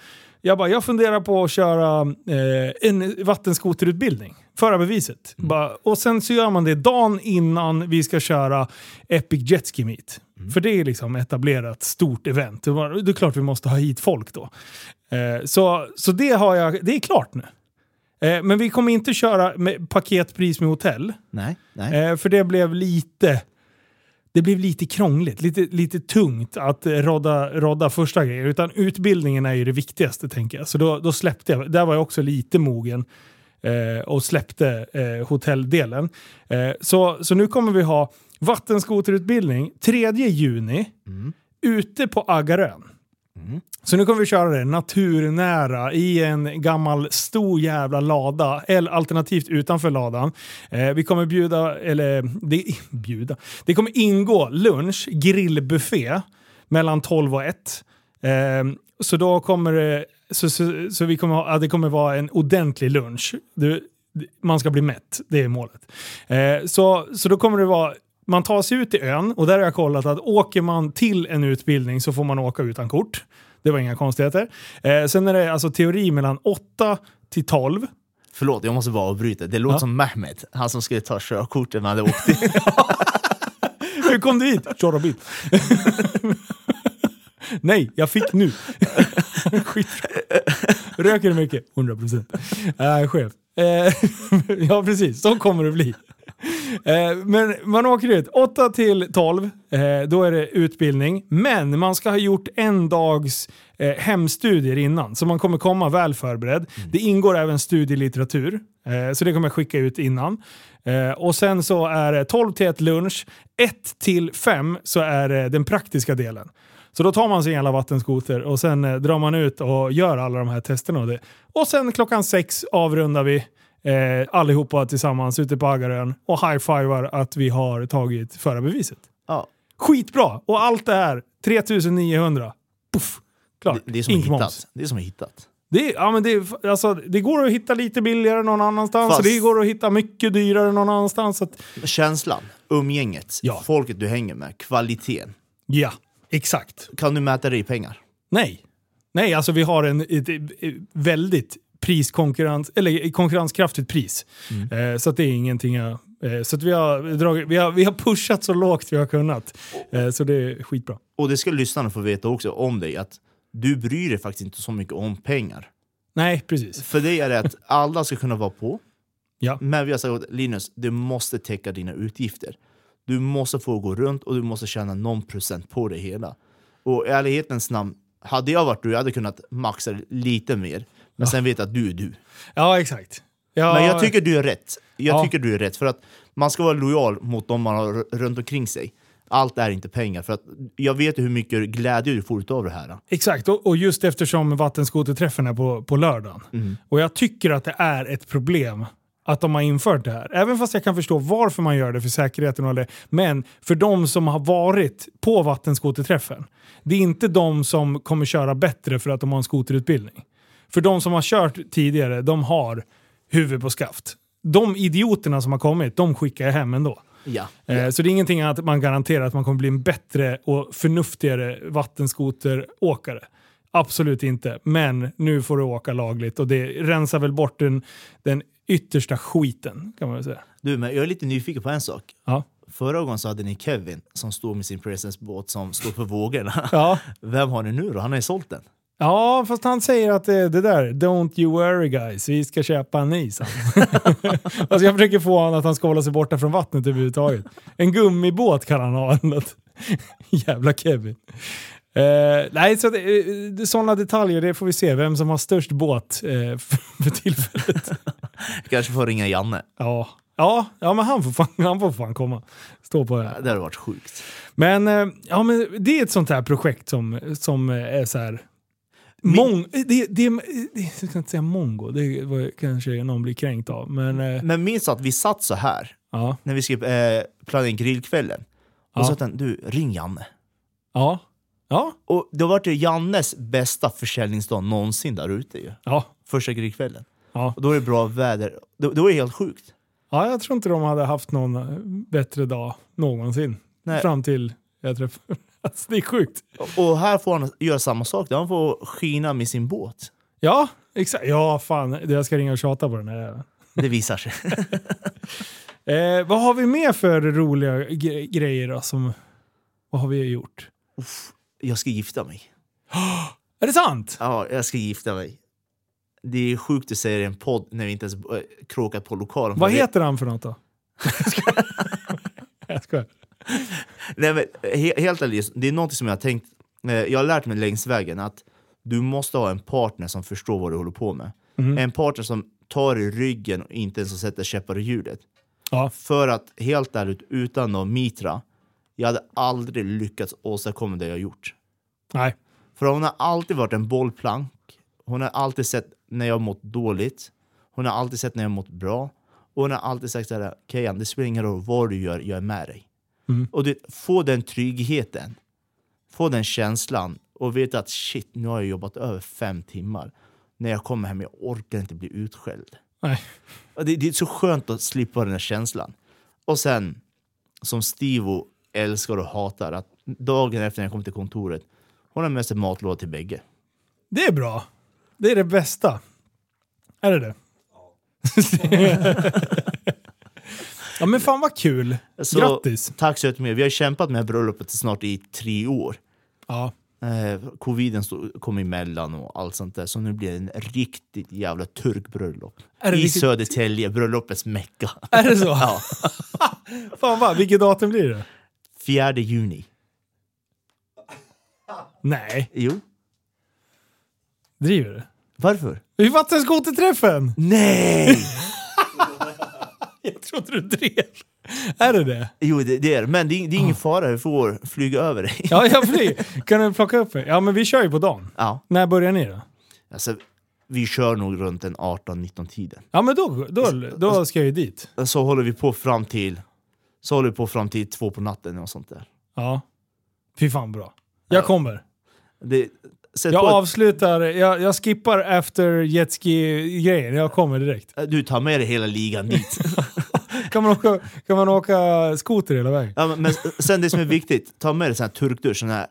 Jag bara, jag funderar på att köra eh, en vattenskoterutbildning. Förarbeviset. Bara, och sen så gör man det dagen innan vi ska köra Epic Jet Ski Meet. För det är liksom etablerat stort event. Det är klart vi måste ha hit folk då. Eh, så så det, har jag, det är klart nu. Eh, men vi kommer inte köra med paketpris med hotell. Nej, nej. Eh, för det blev lite... Det blev lite krångligt, lite, lite tungt att rodda, rodda första grejer. Utan utbildningen är ju det viktigaste tänker jag. Så då, då släppte jag, där var jag också lite mogen. Eh, och släppte eh, hotelldelen. Så, så nu kommer vi ha vattenskoterutbildning 3 juni ute på Aggarön. Så nu kommer vi köra det naturnära i en gammal stor jävla lada, eller alternativt utanför ladan. Eh, vi kommer bjuda, eller det, bjuda, det kommer ingå lunch, grillbuffé mellan 12 och 1. Eh, så då kommer det, så, så, så vi kommer ha, det kommer vara en ordentlig lunch. Du, man ska bli mätt, det är målet. Eh, så, så då kommer det vara man tar sig ut till ön och där har jag kollat att åker man till en utbildning så får man åka utan kort. Det var inga konstigheter. Eh, sen är det alltså teori mellan 8 till 12. Förlåt, jag måste bara avbryta. Det låter Ja. som Mehmet, han som skulle ta körkortet när han hade åkt till... Hur kom du hit? Köra bil. Nej, jag fick nu. Skit. Röker du mycket? 100 procent. Äh, chef. Eh, ja, precis. Så kommer det bli. Eh, men man åker ut 8 till 12, eh, då är det utbildning. Men man ska ha gjort en dags eh, hemstudier innan, så man kommer komma väl förberedd. Det ingår även studielitteratur, så det kommer jag skicka ut innan. Och sen så är det 12 till 1 lunch, 1 till 5 så är det den praktiska delen. Så då tar man sin jävla vattenskoter och sen drar man ut och gör alla de här testerna. Och, det. och sen klockan sex avrundar vi eh, allihopa tillsammans ute på Aggarön och high-fivar att vi har tagit förarbeviset. Ja, Skitbra! Och allt det här, 3900. Puff! Klart. det, det är som hittat. Det är som hittat. Det, ja, men det, alltså, det går att hitta lite billigare någon annanstans Fast- det går att hitta mycket dyrare någon annanstans. Att, Känslan, umgänget, Ja. folket du hänger med, kvaliteten. ja, exakt. Kan du mäta det i pengar? Nej. Nej, alltså vi har en ett, ett väldigt priskonkurrens, eller konkurrenskraftigt pris. Mm. Eh, så att det är ingenting jag... Eh, så att vi har, dragit, vi, har, vi har pushat så lågt vi har kunnat. Eh, så det är skitbra. Och det ska lyssnarna få veta också om dig, att du bryr dig faktiskt inte så mycket om pengar. Nej, precis. För dig är det att alla ska kunna vara på, Ja. men vi har sagt att Linus, du måste täcka dina utgifter. Du måste få gå runt och du måste tjäna någon procent på det hela. Och i ärlighetens namn, hade jag varit du, jag hade kunnat maxa lite mer. Men sen vet att du är du. Ja, exakt. Ja, Men jag tycker du är rätt. Jag Ja. tycker du är rätt, för att man ska vara lojal mot de man har runt omkring sig. Allt är inte pengar, för att jag vet hur mycket glädje du får av det här. Exakt, och, och just eftersom vattenskoterträffen är på, på lördagen. Mm. Och jag tycker att det är ett problem att de har infört det här. Även fast jag kan förstå varför man gör det för säkerheten och det. Men för de som har varit på vattenskoterträffen. Det är inte de som kommer köra bättre för att de har en skoterutbildning. För de som har kört tidigare, de har huvud på skaft. De idioterna som har kommit, de skickar jag hem ändå. Ja. Eh, Så det är ingenting att man garanterar att man kommer bli en bättre och förnuftigare vattenskoteråkare. Absolut inte. Men nu får du åka lagligt och det rensar väl bort den, den yttersta skiten kan man väl säga. Du, men jag är lite nyfiken på en sak. Ja. Förra gången så hade ni Kevin som stod med sin Presence-båt som stod på vågorna. Ja. Vem har ni nu då? Han har ju sålt den. Ja, fast han säger att det, det där, don't you worry guys, vi ska köpa en ny. alltså jag försöker få honom att han ska hålla sig borta från vattnet överhuvudtaget. En gummibåt kan han ha. Jävla Kevin. Eh, nej, så det, eh, sådana detaljer, det får vi se. Vem som har störst båt eh, för, för tillfället. Kanske får ringa Janne. ja. Ja, ja, men han får, fan, han får fan komma. Stå på det. Det hade varit sjukt. Men, eh, ja, men det är ett sånt här projekt som, som är så här... Mong, det, det, det, jag ska inte säga mongo, det var, kanske någon blir kränkt av. Men eh, Men minns att vi satt så här ja, när vi skrev eh, planera grillkvällen. Och Ja. så att den, du, ring Janne. ja, ja, Och det har varit Jannes bästa försäljningsdag någonsin där ute ju. ja, Första grillkvällen. ja. Och då är det bra väder. Det, det var helt sjukt. ja. Jag tror inte de hade haft någon eh, bättre dag någonsin. Nej. Fram till jag träffade... Alltså, det är sjukt. Och- här får han göra samma sak. Han får skina med sin båt. Ja, exakt. Ja, fan. Jag ska ringa och tjata på den här. Det visar sig. Eh, vad har vi mer för roliga gre- grejer då? Som, vad har vi gjort? Jag ska gifta mig. Är det sant? Ja, jag ska gifta mig. Det är sjukt att säga det i en podd när vi inte ens äh, kråkat på lokalen. Vad heter han för något då? jag skojar. Nej, men, he, helt ärligt, det är något som jag har tänkt. Eh, jag har lärt mig längs vägen att du måste ha en partner som förstår vad du håller på med. Mhm. En partner som tar i ryggen och inte ens sätter käppar i hjulet. Ja. För att helt ärligt, utan någon Mitra, jag hade aldrig lyckats åstadkomma det jag gjort. Nej. För hon har alltid varit en bollplank. Hon har alltid sett när jag mått dåligt. Hon har alltid sett när jag mått bra. Och hon har alltid sagt såhär, Kejan, det spelar ingen roll vad du gör, jag är med dig. Mm. Och du, få den tryggheten, få den känslan och veta att shit, nu har jag jobbat över fem timmar. När jag kommer hem, jag orkar inte bli utskälld. Nej. Det, det är så skönt att slippa den här känslan. Och sen, som Stivo älskar och hatar, att dagen efter när jag kommer till kontoret, hon har med sig matlåda till bägge. Det är bra. Det är det bästa. Är det det? ja men fan vad kul. Så, Grattis. Tack så jättemycket. Vi har kämpat med bröllopet snart i tre år. Ja. Eh, coviden stod, kom emellan och allt sånt där. Så nu blir det en riktigt jävla turkbröllop. I riktigt- Södertälje, bröllopets mecka. Är det så? Ja. Fan vad, vilket datum blir det? 4 juni. Nej, Jo. driver du? Varför? Det är vattenskoterträffen! Nej! Jag trodde du drev. Är det det? jo, det, det är. Men det, är- det är ingen fara. Vi får flyga över dig. Ja, jag flyger. Kan du plocka upp mig? Ja, men vi kör ju på dagen. Ja. När börjar ni då? Alltså, vi kör nog runt den 18-19 tiden. Ja, men då, då, då ska jag ju dit. Så håller vi på fram till så håller vi på fram till två på natten och sånt där. Ja. Fy fan bra. Jag kommer. Det, sätt Jag på avslutar, jag, jag skippar efter jetski-grejen. Jag kommer direkt. Du tar med dig hela ligan dit. Kan man åka, kan man åka skoter hela vägen? ja, men, men sen det som är viktigt, ta med dig sån här turkdusch. Sån här,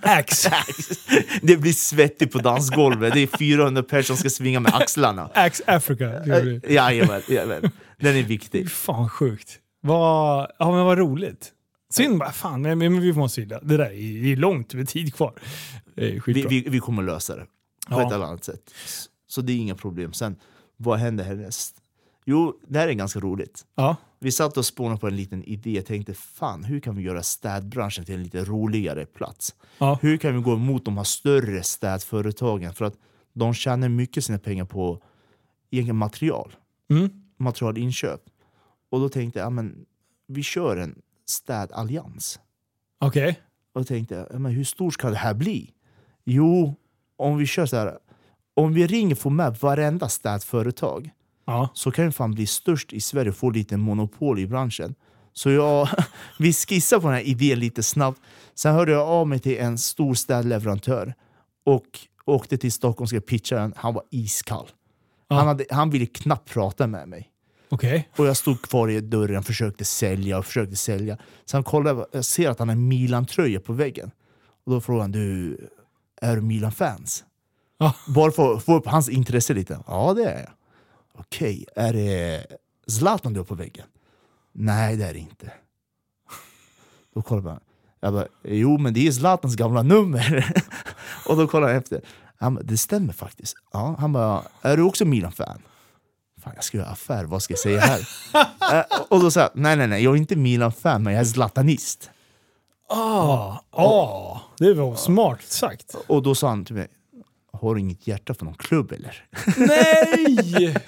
Axe! det blir svettigt på dansgolvet. Det är 400 personer som ska svinga med axlarna. Axe Africa. bli. Jajamän, jajamän. Den är viktig. Fan sjukt. Vad, ja men vad roligt. Synd bara, fan, men, men vi måste ju, det där är, är långt med tid kvar. Det Vi, vi, vi kommer lösa det på Ja. ett eller annat sätt. Så det är inga problem. Sen, vad händer härnäst? Jo, det här är ganska roligt. Ja. Vi satt och spånade på en liten idé. Jag tänkte, fan, hur kan vi göra städbranschen till en lite roligare plats? Ja. Hur kan vi gå emot de här större städföretagen? För att de tjänar mycket sina pengar på egen material, Mm. materialinköp. Och då tänkte jag, ja, men, vi kör en städallians. Okej. Och då tänkte men hur stort ska det här bli? Jo, om vi kör så här. Om vi ringer får med varenda städföretag Ja. så kan vi fan bli störst i Sverige och få lite monopol i branschen. Så jag, vi skissade på den här idén lite snabbt. Sen hörde jag av mig till en stor städleverantör och åkte till Stockholm och skulle pitcha den. Han var iskall. Ja. Han, hade, han ville knappt prata med mig. Okej. Och jag stod kvar i dörren och försökte sälja och försökte sälja. Sen kollar jag, jag ser att han har Milan-tröja på väggen. Och då frågar han, du, är du Milan-fans? Ja. Bara för att få upp hans intresse lite. Ja, det är jag. Okej, är det Zlatan du har på väggen? Nej, det är det inte. Då kollar man. Jag bara, jo men det är Zlatans gamla nummer. och då kollar han efter. Han bara, det stämmer faktiskt. Ja, han bara, är du också Milan-fan? Fan, jag ska göra affär, vad ska jag säga här? Eh, och då sa jag, nej nej nej, jag är inte Milan-fan, men jag är zlatanist. Ah, ah, det var smart sagt. Och då sa han till mig, har du inget hjärta för någon klubb eller? Nej!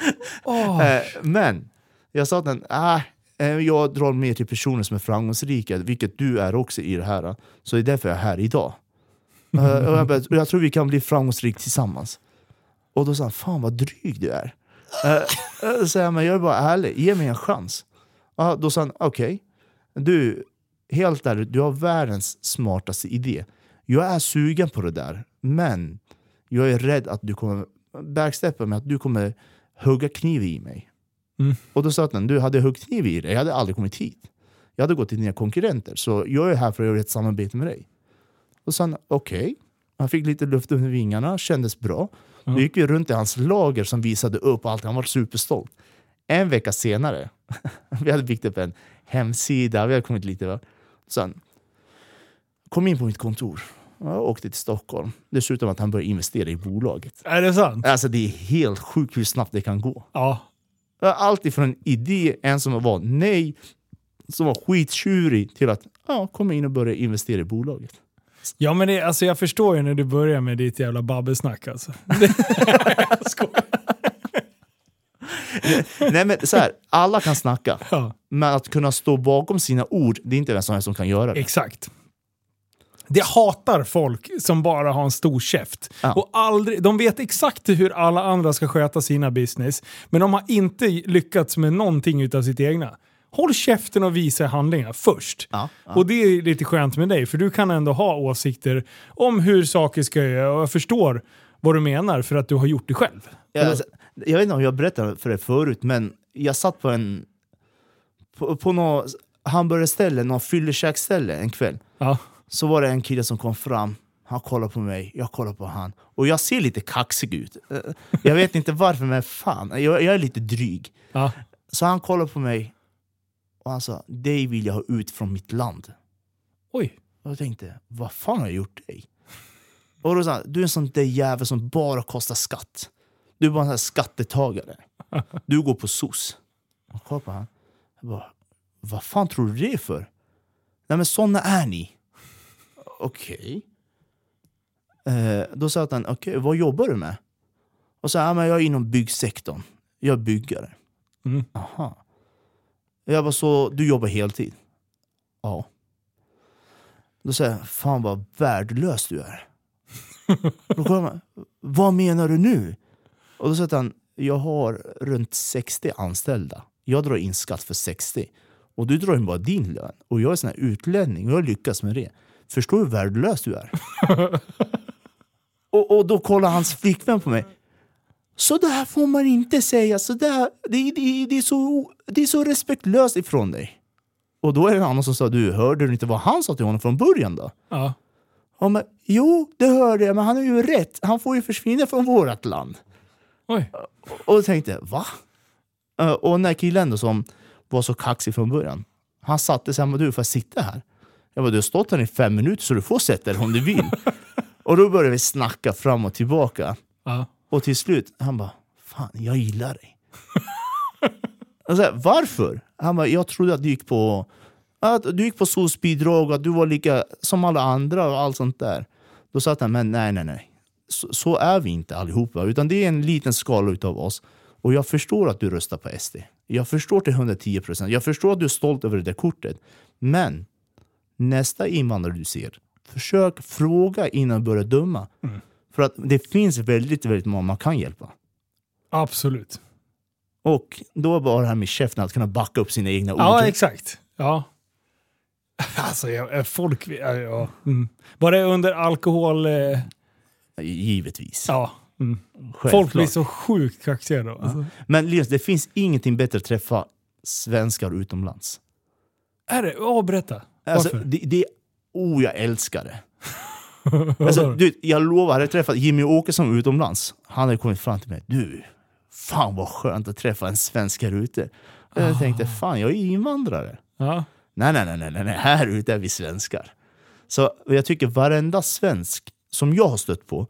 Eh, men jag sa till honom, ah, eh, jag drar mer till personer som är framgångsrika, vilket du är också i det här. Så det är därför jag är här idag. Eh, och jag, bara, jag tror vi kan bli framgångsrika tillsammans. Och då sa han, fan vad dryg du är. Uh, så jag, men jag är bara ärlig, ge mig en chans. Uh, då sa han, okej, du, helt ärligt, du har världens smartaste idé. Jag är sugen på det där, men jag är rädd att du kommer backsteppa med att du kommer hugga kniv i mig. Mm. Och då sa han, du hade huggit kniv i dig, jag hade aldrig kommit hit. Jag hade gått till dina konkurrenter, så jag är här för att göra ett samarbete med dig. Och sa han, okej. Han fick lite luft under vingarna, kändes bra. Då gick vi runt i hans lager som visade upp allt, han var superstolt. En vecka senare, vi hade byggt upp en hemsida, vi hade kommit lite... Va? Sen, kom in på mitt kontor. Jag åkte till Stockholm. Dessutom att han började investera i bolaget. Är det sant? Alltså det är helt sjukt hur snabbt det kan gå. Ja. Allt ifrån en idé, en som var nej, som var skittjurig, till att ja, komma in och börja investera i bolaget. Ja men det, alltså jag förstår ju när du börjar med ditt jävla babbelsnack alltså. Nej men så här, alla kan snacka. Ja, Men att kunna stå bakom sina ord, det är inte vem som helst som kan göra det. exakt. Det hatar folk som bara har en stor käft. Ja. Och aldrig, de vet exakt hur alla andra ska sköta sina business, men de har inte lyckats med någonting utav sitt egna. Håll käften och visa handlingar först. Ja, ja. Och det är lite skönt med dig, för du kan ändå ha åsikter om hur saker ska göra och jag förstår vad du menar för att du har gjort det själv. Jag, alltså, jag vet inte om jag berättade för dig förut, men jag satt på en på, på något hamburgerställe, något fyllekäksställe en kväll. Ja. Så var det en kille som kom fram, han kollade på mig, jag kollade på han. Och jag ser lite kaxig ut. Eh, Jag vet inte varför, men fan, jag, jag är lite dryg. Ja. Så han kollade på mig och han sa, dig vill jag ha ut från mitt land. Oj. Och jag tänkte, vad fan har jag gjort dig? Och då sa han, du är en sån där jävel som bara kostar skatt. Du är bara en sån här skattetagare. Du går på SOS. Och kollade på han. Jag bara, vad fan tror du det är för? Nej men såna är ni. Okej. Eh, då sa han, okej vad jobbar du med? Och så, ja, men jag är inom byggsektorn. Jag är byggare. Mm. Aha. Jag bara, så du jobbar heltid? Ja. Då säger jag, fan vad värdelös du är. Då kommer man, vad menar du nu? Och då säger han, jag har runt 60 anställda. Jag drar in skatt för 60. Och du drar in bara din lön. Och jag är sån här utlänning och jag lyckas med det. Förstår du hur värdelös du är? och, och då kollar hans flickvän på mig. Så där får man inte säga. Så där, det, det, det, är så, det är så respektlöst ifrån dig. Och då är det en annan som sa, du hörde du inte vad han sa till honom från början då? Ja. Ja, men, jo, det hörde jag, men han har ju rätt. Han får ju försvinna från vårt land. Oj. Och då tänkte jag, va? Och den här killen då, som var så kaxig från början, han satte sig, du får sitta här? Jag bara, du har stått här i fem minuter så du får sätta dig om du vill. och då började vi snacka fram och tillbaka. Ja. Och till slut, han bara, fan jag gillar dig. och alltså, Varför? Han bara, jag trodde att du gick på att du gick på SOS-bidrag och att du var lika som alla andra och allt sånt där. Då sa han, men nej, nej, nej. Så, så är vi inte allihopa, utan det är en liten skala utav oss. Och jag förstår att du röstar på SD. Jag förstår till 110 procent. Jag förstår att du är stolt över det där kortet. Men nästa invandrare du ser, försök fråga innan du börjar döma. Mm. För att det finns väldigt, väldigt många man kan hjälpa. Absolut. Och då var det här med käften att kunna backa upp sina egna ord. Ja, exakt. Ja. Alltså, jag, folk... Ja, ja. Mm. Var det under alkohol... Eh, Givetvis. ja, Självklart. Folk blir så sjukt kaxiga då. Alltså. Men Linus, det finns ingenting bättre att träffa svenskar utomlands. Är det? Ja, berätta. Alltså, Varför? det, det, oh, jag älskar det. Alltså, du, jag lovar, hade jag träffat Jimmy Åkesson utomlands, han hade kommit fram till mig. Du, fan vad skönt att träffa en svensk här ute. Och jag tänkte, fan jag är invandrare. ja. Nej, nej, nej, nej, nej, här ute är vi svenskar. Så jag tycker varenda svensk som jag har stött på,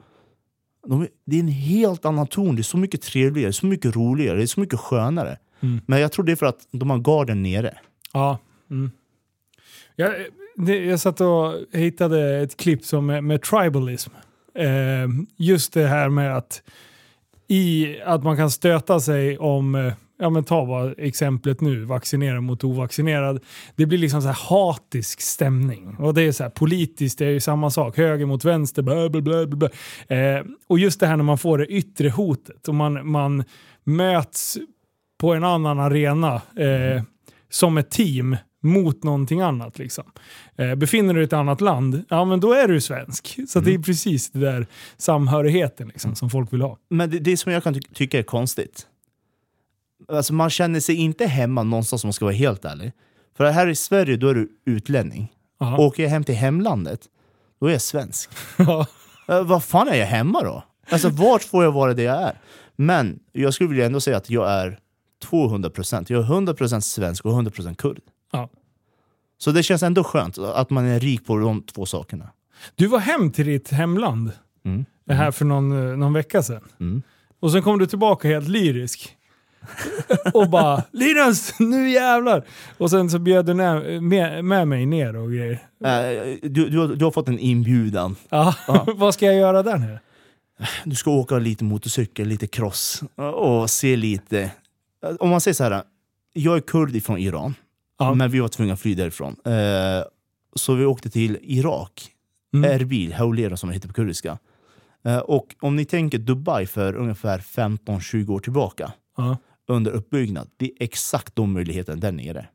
de, det är en helt annan ton. Det är så mycket trevligare, så mycket roligare, det är så mycket skönare. Mm. Men jag tror det är för att de har garden nere. Ja. Mm. Jag, det, jag satt och hittade ett klipp som med, med tribalism. Eh, just det här med att, i, att man kan stöta sig om, eh, ja men ta bara exemplet nu, vaccinerad mot ovaccinerad. Det blir liksom så här hatisk stämning. Och det är så här politiskt, det är ju samma sak. Höger mot vänster, bla bla bla. bla, bla. Eh, och just det här när man får det yttre hotet och man, man möts på en annan arena eh, som ett team mot någonting annat. Liksom. Eh, befinner du dig i ett annat land, ja men då är du svensk. Så det är precis det där samhörigheten liksom, som folk vill ha. Men det, det som jag kan ty tycka är konstigt. Alltså man känner sig inte hemma någonstans om man ska vara helt ärlig. För här i Sverige då är du utlänning. Aha. Åker jag hem till hemlandet, då är jag svensk. Ja. Eh, vad fan är jag hemma då? Alltså vart får jag vara det jag är? Men jag skulle vilja ändå säga att jag är 200%. Jag är 100% svensk och 100% kurd. Så det känns ändå skönt att man är rik på de två sakerna. Du var hem till ditt hemland Mm. det här för någon, eh, någon vecka sedan. Mm. Och sen kom du tillbaka helt lyrisk. och bara “Linus, nu jävlar!” Och sen så bjöd du ner, med, med mig ner och grejer. Eh, Du, du, har- du har fått en inbjudan. Ja. Vad ska jag göra där nere? Du ska åka lite motorcykel, lite cross och se lite... Om man säger så här, jag är kurd från Iran, Ja. men vi var tvungna att fly därifrån. Eh, Så vi åkte till Irak, Mm. Erbil, Haulera som det heter på kurdiska. Eh, Och om ni tänker Dubai för ungefär 15-20 år tillbaka, Ja. under uppbyggnad, det är exakt de möjligheterna där nere.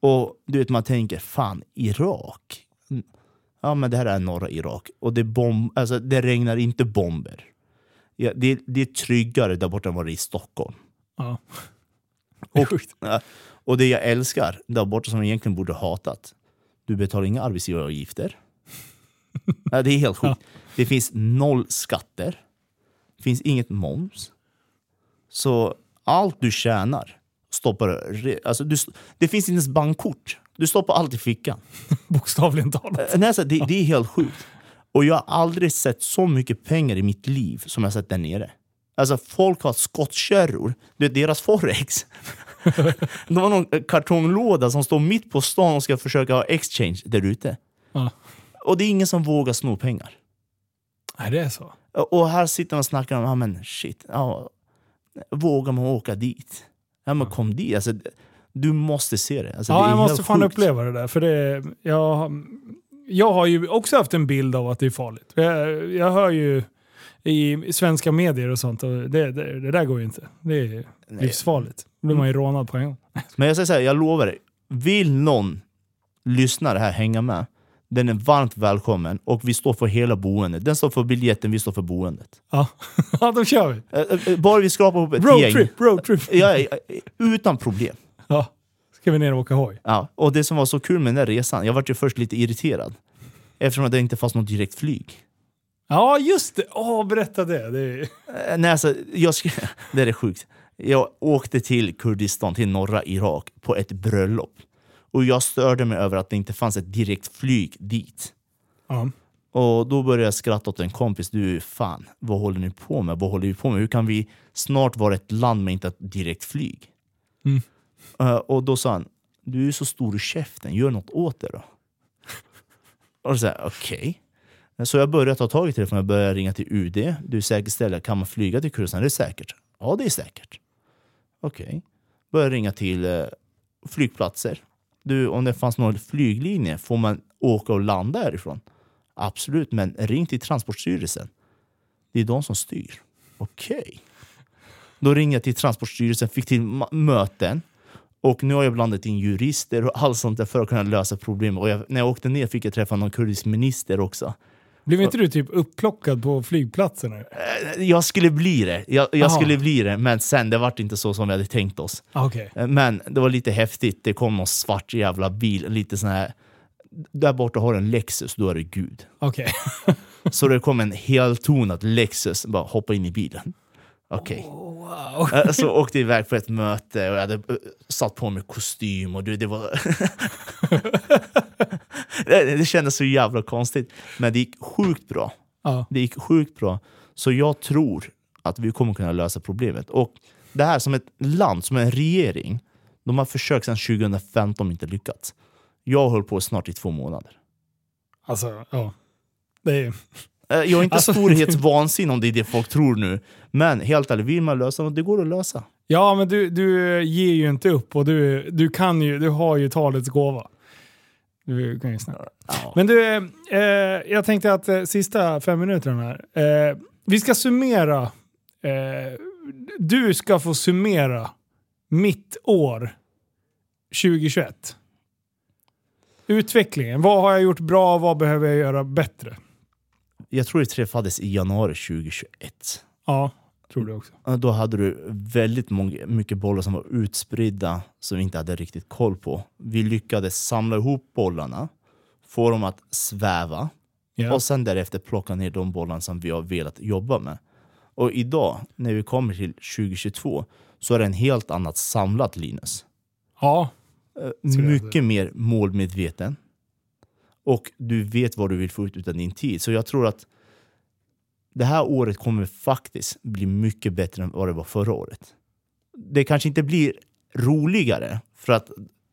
Och du vet, man tänker, fan, Irak? Mm. Ja, men det här är norra Irak. Och det, bomb, alltså, det regnar inte bomber. Ja, det, det är tryggare där borta än vad det är i Stockholm. Ja. Och, och det jag älskar där borta som jag egentligen borde hatat, du betalar inga arbetsgivaravgifter. ja, det är helt sjukt. Det finns noll skatter. Det finns inget moms. Så allt du tjänar stoppar Alltså du, det finns inte ens bankkort. Du stoppar allt i fickan. Bokstavligen talat. Eh, Nej, alltså, det, det är helt sjukt. Och jag har aldrig sett så mycket pengar i mitt liv som jag sett där nere. Alltså folk har skottkärror, du vet deras forex. De har någon kartonglåda som står mitt på stan och ska försöka ha exchange där ute. Ja. Och det är ingen som vågar sno pengar. Nej, det är så. Och här sitter man och snackar om, ja men shit, ja, vågar man åka dit? Ja men kom dit, alltså, du måste se det. Alltså, det Ja, är jag måste fan sjukt. uppleva det där. För det, jag, jag har ju också haft en bild av att det är farligt. Jag, jag hör ju i svenska medier och sånt och det, det, det där går ju inte. Det är livsfarligt. Då blir man ju rånad på en gång. Men jag säger så här, jag lovar dig. Vill någon lyssnare här hänga med, den är varmt välkommen och vi står för hela boendet. Den står för biljetten, vi står för boendet. Ja, ja då kör vi. Eh, eh, Bara vi skrapar ihop ett gäng. Roadtrip, roadtrip. Ja, ja, utan problem. Ja. Ska vi ner och åka hoj? Ja. Och det som var så kul med den där resan, jag var ju först lite irriterad. Eftersom det inte fanns något direkt flyg. Ja, just det. Åh, berätta det. det är... Eh, Nej, alltså, jag sk- det är sjukt. Jag åkte till Kurdistan, till norra Irak, på ett bröllop. Och jag störde mig över att det inte fanns ett direkt flyg dit. Ja. Och då började jag skratta åt en kompis. Du, fan, vad håller ni på med? Vad håller vi på med? Hur kan vi snart vara ett land med inte ett direkt flyg? Mm. Eh, och då sa han, du är så stor i käften, gör något åt det då. och så här, okej. Så jag började ta tag i telefonen, jag började ringa till UD. Du säkerställer, kan man flyga till Kurdistan? Det är säkert. Ja, det är säkert. Okej. Började ringa till eh, flygplatser. Du, om det fanns någon flyglinje, får man åka och landa härifrån? Absolut, men ring till Transportstyrelsen. Det är de som styr. Okej. Då ringde jag till Transportstyrelsen, fick till möten. Och nu har jag blandat in jurister och allt sånt där för att kunna lösa problem. Och jag, när jag åkte ner fick jag träffa någon kurdisk minister också. Blev inte du typ upplockad på flygplatsen? Eh, Jag skulle bli det, jag, jag skulle bli det, men sen det vart inte så som vi hade tänkt oss. Ah, Okej. Eh, Men det var lite häftigt, det kom någon svart jävla bil, lite sån här... Där borta har du en Lexus, då är det Gud. Okej. Så det kom en heltonad Lexus, bara hoppa in i bilen. Okej. Wow. Eh, Så åkte jag iväg på ett möte och jag hade eh, satt på mig kostym och du, det var... det, det kändes så jävla konstigt. Men det gick sjukt bra. Ja. Det gick sjukt bra. Så jag tror att vi kommer kunna lösa problemet. Och det här som ett land, som en regering, de har försökt sedan 2015 men inte lyckats. Jag höll på snart i två månader. Alltså, ja. Det är... Eh, Jag är inte Alltså- storhetsvansinnig om det är det folk tror nu. Men helt ärligt, vill man lösa något, det går att lösa. Ja, men du, du ger ju inte upp och du, du kan ju, du har ju talets gåva. Du kan ju. Ja. Men du, eh, eh, jag tänkte att eh, sista fem minuterna här. Eh, vi ska summera. Eh, du ska få summera mitt år 2021. Utvecklingen. Vad har jag gjort bra? Vad behöver jag göra bättre? Jag tror vi träffades i januari 2021. Ja, tror du också. Då hade du väldigt många, mycket bollar som var utspridda som vi inte hade riktigt koll på. Vi lyckades samla ihop bollarna, få dem att sväva Ja. och sen därefter plocka ner de bollar som vi har velat jobba med. Och idag, när vi kommer till 2022, så är det en helt annat samlat Linus. ja. Eh, Mycket mer målmedveten. Och du vet vad du vill få ut av din tid. Så jag tror att det här året kommer faktiskt bli mycket bättre än vad det var förra året. Det kanske inte blir roligare för att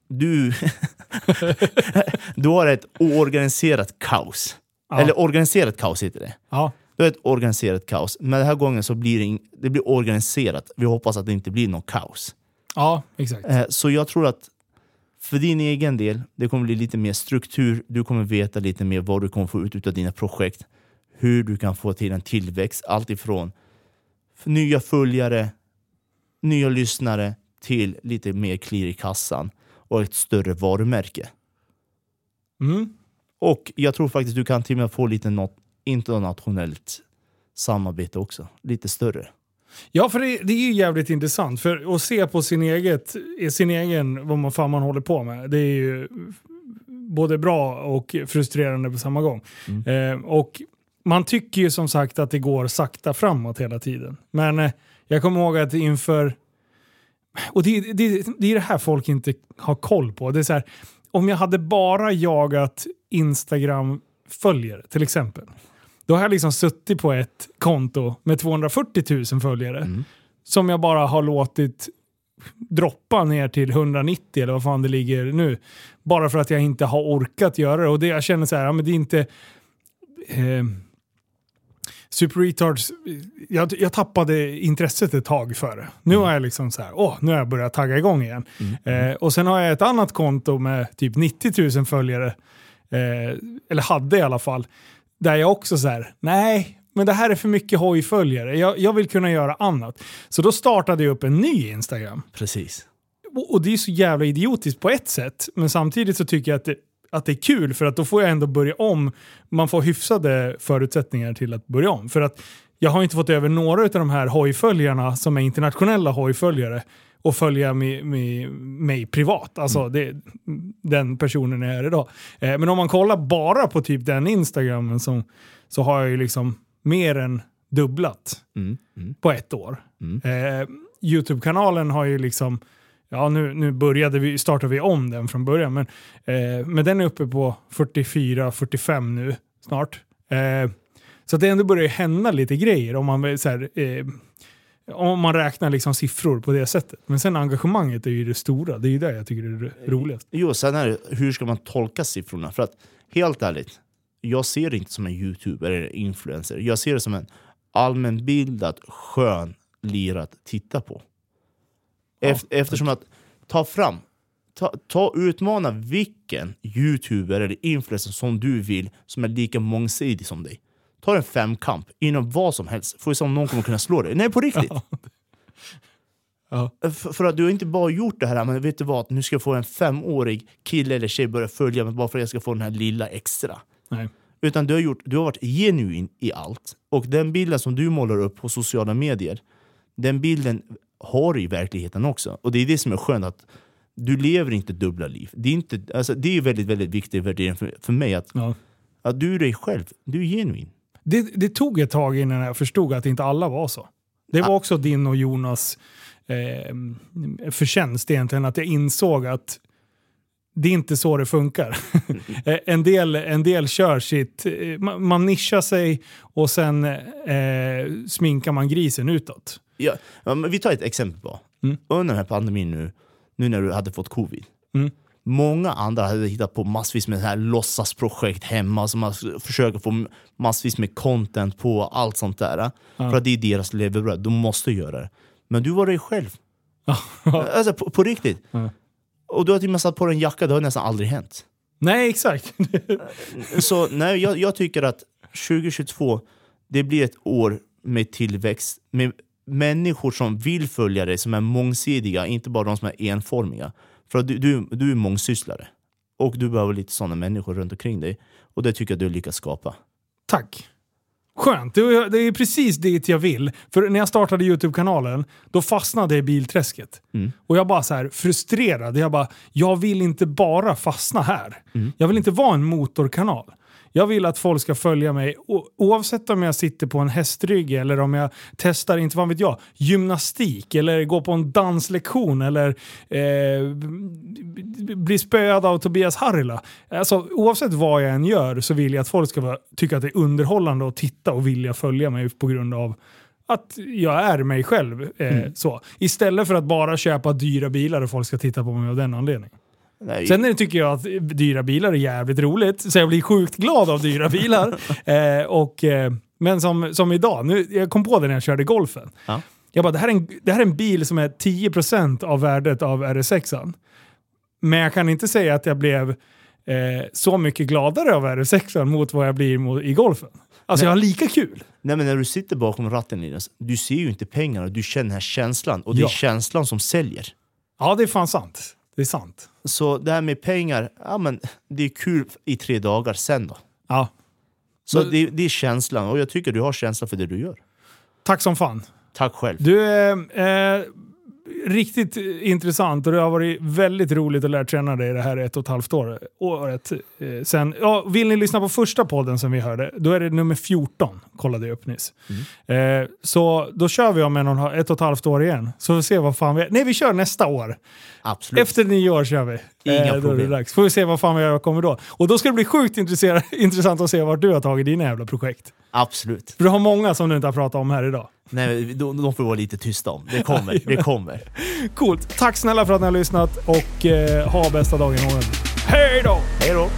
du, du har ett oorganiserat kaos. Ja. Eller organiserat kaos heter det. ja. Du har ett organiserat kaos. Men den här gången så blir det, det blir organiserat. Vi hoppas att det inte blir något kaos. Ja, exakt. Eh, Så jag tror att för din egen del, det kommer bli lite mer struktur. Du kommer veta lite mer vad du kommer få ut av dina projekt. Hur du kan få till en tillväxt. Allt ifrån nya följare, nya lyssnare till lite mer klirr i kassan och ett större varumärke. Mm. Och jag tror faktiskt du kan till och med få lite något internationellt samarbete också. Lite större. Ja, för det, det är ju jävligt intressant. För att se på sin, eget, sin egen, vad man fan man håller på med, det är ju både bra och frustrerande på samma gång. Eh, och man tycker ju som sagt att det går sakta framåt hela tiden. Men eh, jag kommer ihåg att inför... Och det, det, det är det här folk inte har koll på. Det är så här, om jag hade bara jagat Instagram-följare till exempel. Då har jag liksom suttit på ett konto med 240 000 följare. Som jag bara har låtit droppa ner till 190 eller vad fan det ligger nu. Bara för att jag inte har orkat göra det. Och det jag känner så här, ja, men det är inte... Eh, Super Retards, jag, jag tappade intresset ett tag för det. Nu har jag liksom så här, åh, nu har jag börjat tagga igång igen. Eh, och sen har jag ett annat konto med typ 90 000 följare. Eh, eller hade i alla fall. Där jag också så här, nej, men det här är för mycket hojföljare. Jag, jag vill kunna göra annat. Så då startade jag upp en ny Instagram. Precis. Och, och det är så jävla idiotiskt på ett sätt. Men samtidigt så tycker jag att det, att det är kul för att då får jag ändå börja om. Man får hyfsade förutsättningar till att börja om. För att jag har inte fått över några av de här hojföljarna som är internationella hojföljare och följa mig, mig, mig privat. Alltså det, den personen jag är idag. Eh, men om man kollar bara på typ den instagrammen så, så har jag ju liksom mer än dubblat Mm. Mm. på ett år. Mm. Eh, Youtube-kanalen har ju liksom, ja nu, nu började vi, startade vi om den från början, men, eh, men den är uppe på 44-45 nu snart. Eh, så det ändå börjar hända lite grejer om man, så här, eh, om man räknar liksom siffror på det sättet. Men sen engagemanget är ju det stora, det är ju det jag tycker är det roligast. Jo, sen är det, hur ska man tolka siffrorna? För att helt ärligt, jag ser det inte som en youtuber eller influencer. Jag ser det som en allmänbildad, skön lira att titta på. Eft- eftersom att ta fram, ta, ta utmana vilken youtuber eller influencer som du vill som är lika mångsidig som dig. Ta en femkamp inom vad som helst. Får vi se om någon kommer kunna slå dig. Nej, på riktigt. Ja. För, för att du har inte bara gjort det här, men vet du vad? Nu ska jag få en femårig kille eller tjej börja följa mig bara för att jag ska få den här lilla extra. Nej. Utan du har, gjort, du har varit genuin i allt. Och den bilden som du målar upp på sociala medier, den bilden har du i verkligheten också. Och det är det som är skönt, att du lever inte dubbla liv. Det är, inte, alltså, det är väldigt, väldigt viktig värdering för, för mig, att, Ja. att du är dig själv. Du är genuin. Det, det tog ett tag innan jag förstod att inte alla var så. Det var också din och Jonas eh, förtjänst egentligen, att jag insåg att det är inte så det funkar. Eh, en, del, en del kör sitt, eh, man, man nischar sig och sen eh, sminkar man grisen utåt. Ja, vi tar ett exempel bara. Mm. Under den här pandemin nu, nu när du hade fått covid. Mm. Många andra hade hittat på massvis med så här låtsasprojekt hemma som man försöker få massvis med content på, allt sånt där. För att det är deras levebröd, de måste göra det. Men du var dig själv. alltså på, på riktigt. Ja. Och du har till och med satt på dig en jacka, det har nästan aldrig hänt. Nej, exakt. Så nej, jag, jag tycker att 2022, det blir ett år med tillväxt, med människor som vill följa dig, som är mångsidiga, inte bara de som är enformiga. För att du, du, du är mångsysslare. Och du behöver lite sådana människor runt omkring dig. Och det tycker jag du lyckas skapa. Tack. Skönt, det är, det precis dit jag vill. För när jag startade YouTube-kanalen, då fastnade jag i bilträsket. Mm. Och jag bara så här frustrerad. Jag bara, jag vill inte bara fastna här. Jag vill inte vara en motorkanal. Jag vill att folk ska följa mig oavsett om jag sitter på en hästrygg eller om jag testar, inte vad vet jag, gymnastik eller går på en danslektion eller eh, blir spöad av Tobias Harila. Alltså, oavsett vad jag än gör så vill jag att folk ska vara, tycka att det är underhållande att titta och vilja följa mig på grund av att jag är mig själv. Eh, så. Istället för att bara köpa dyra bilar och folk ska titta på mig av den anledningen. Nej, Sen tycker jag att dyra bilar är jävligt roligt, så jag blir sjukt glad av dyra bilar. eh, och, eh, men som, som idag, nu, jag kom på det när jag körde golfen. Ja. Jag bara, det här, är en, det här är en bil som är 10% av värdet av RS6. Men jag kan inte säga att jag blev eh, så mycket gladare av RS6 mot vad jag blir mot, i golfen. Alltså jag har lika kul. Nej, men när du sitter bakom ratten Linus, du ser ju inte pengarna, du känner den här känslan. Och det Ja. är känslan som säljer. Ja, det är fan sant. Det är sant. Så det här med pengar, ja, men det är kul i tre dagar sen då. Ja. Så Men- det, det är känslan, och jag tycker du har känsla för det du gör. Tack som fan. Tack själv. Du, eh, eh, riktigt intressant och det har varit väldigt roligt att lära känna dig det här ett och ett halvt år, året. Eh, sen, ja, vill ni lyssna på första podden som vi hörde, då är det nummer 14, kollade jag upp nyss. Mm. Eh, så då kör vi om en och, ett och ett halvt år igen. Så vi ser vad fan vi... Nej, vi kör nästa år. Absolut. Efter nyår kör vi. Inga då det problem. dags. Får vi se vad fan vi kommer då. Och då ska det bli sjukt intressant att se vart du har tagit dina jävla projekt. Absolut. För du har många som du inte har pratat om här idag. Nej, de, de får vara lite tysta om. Det kommer. det kommer. Coolt. Tack snälla för att ni har lyssnat och eh, ha bästa dagen någonsin. Hej då! Hej då!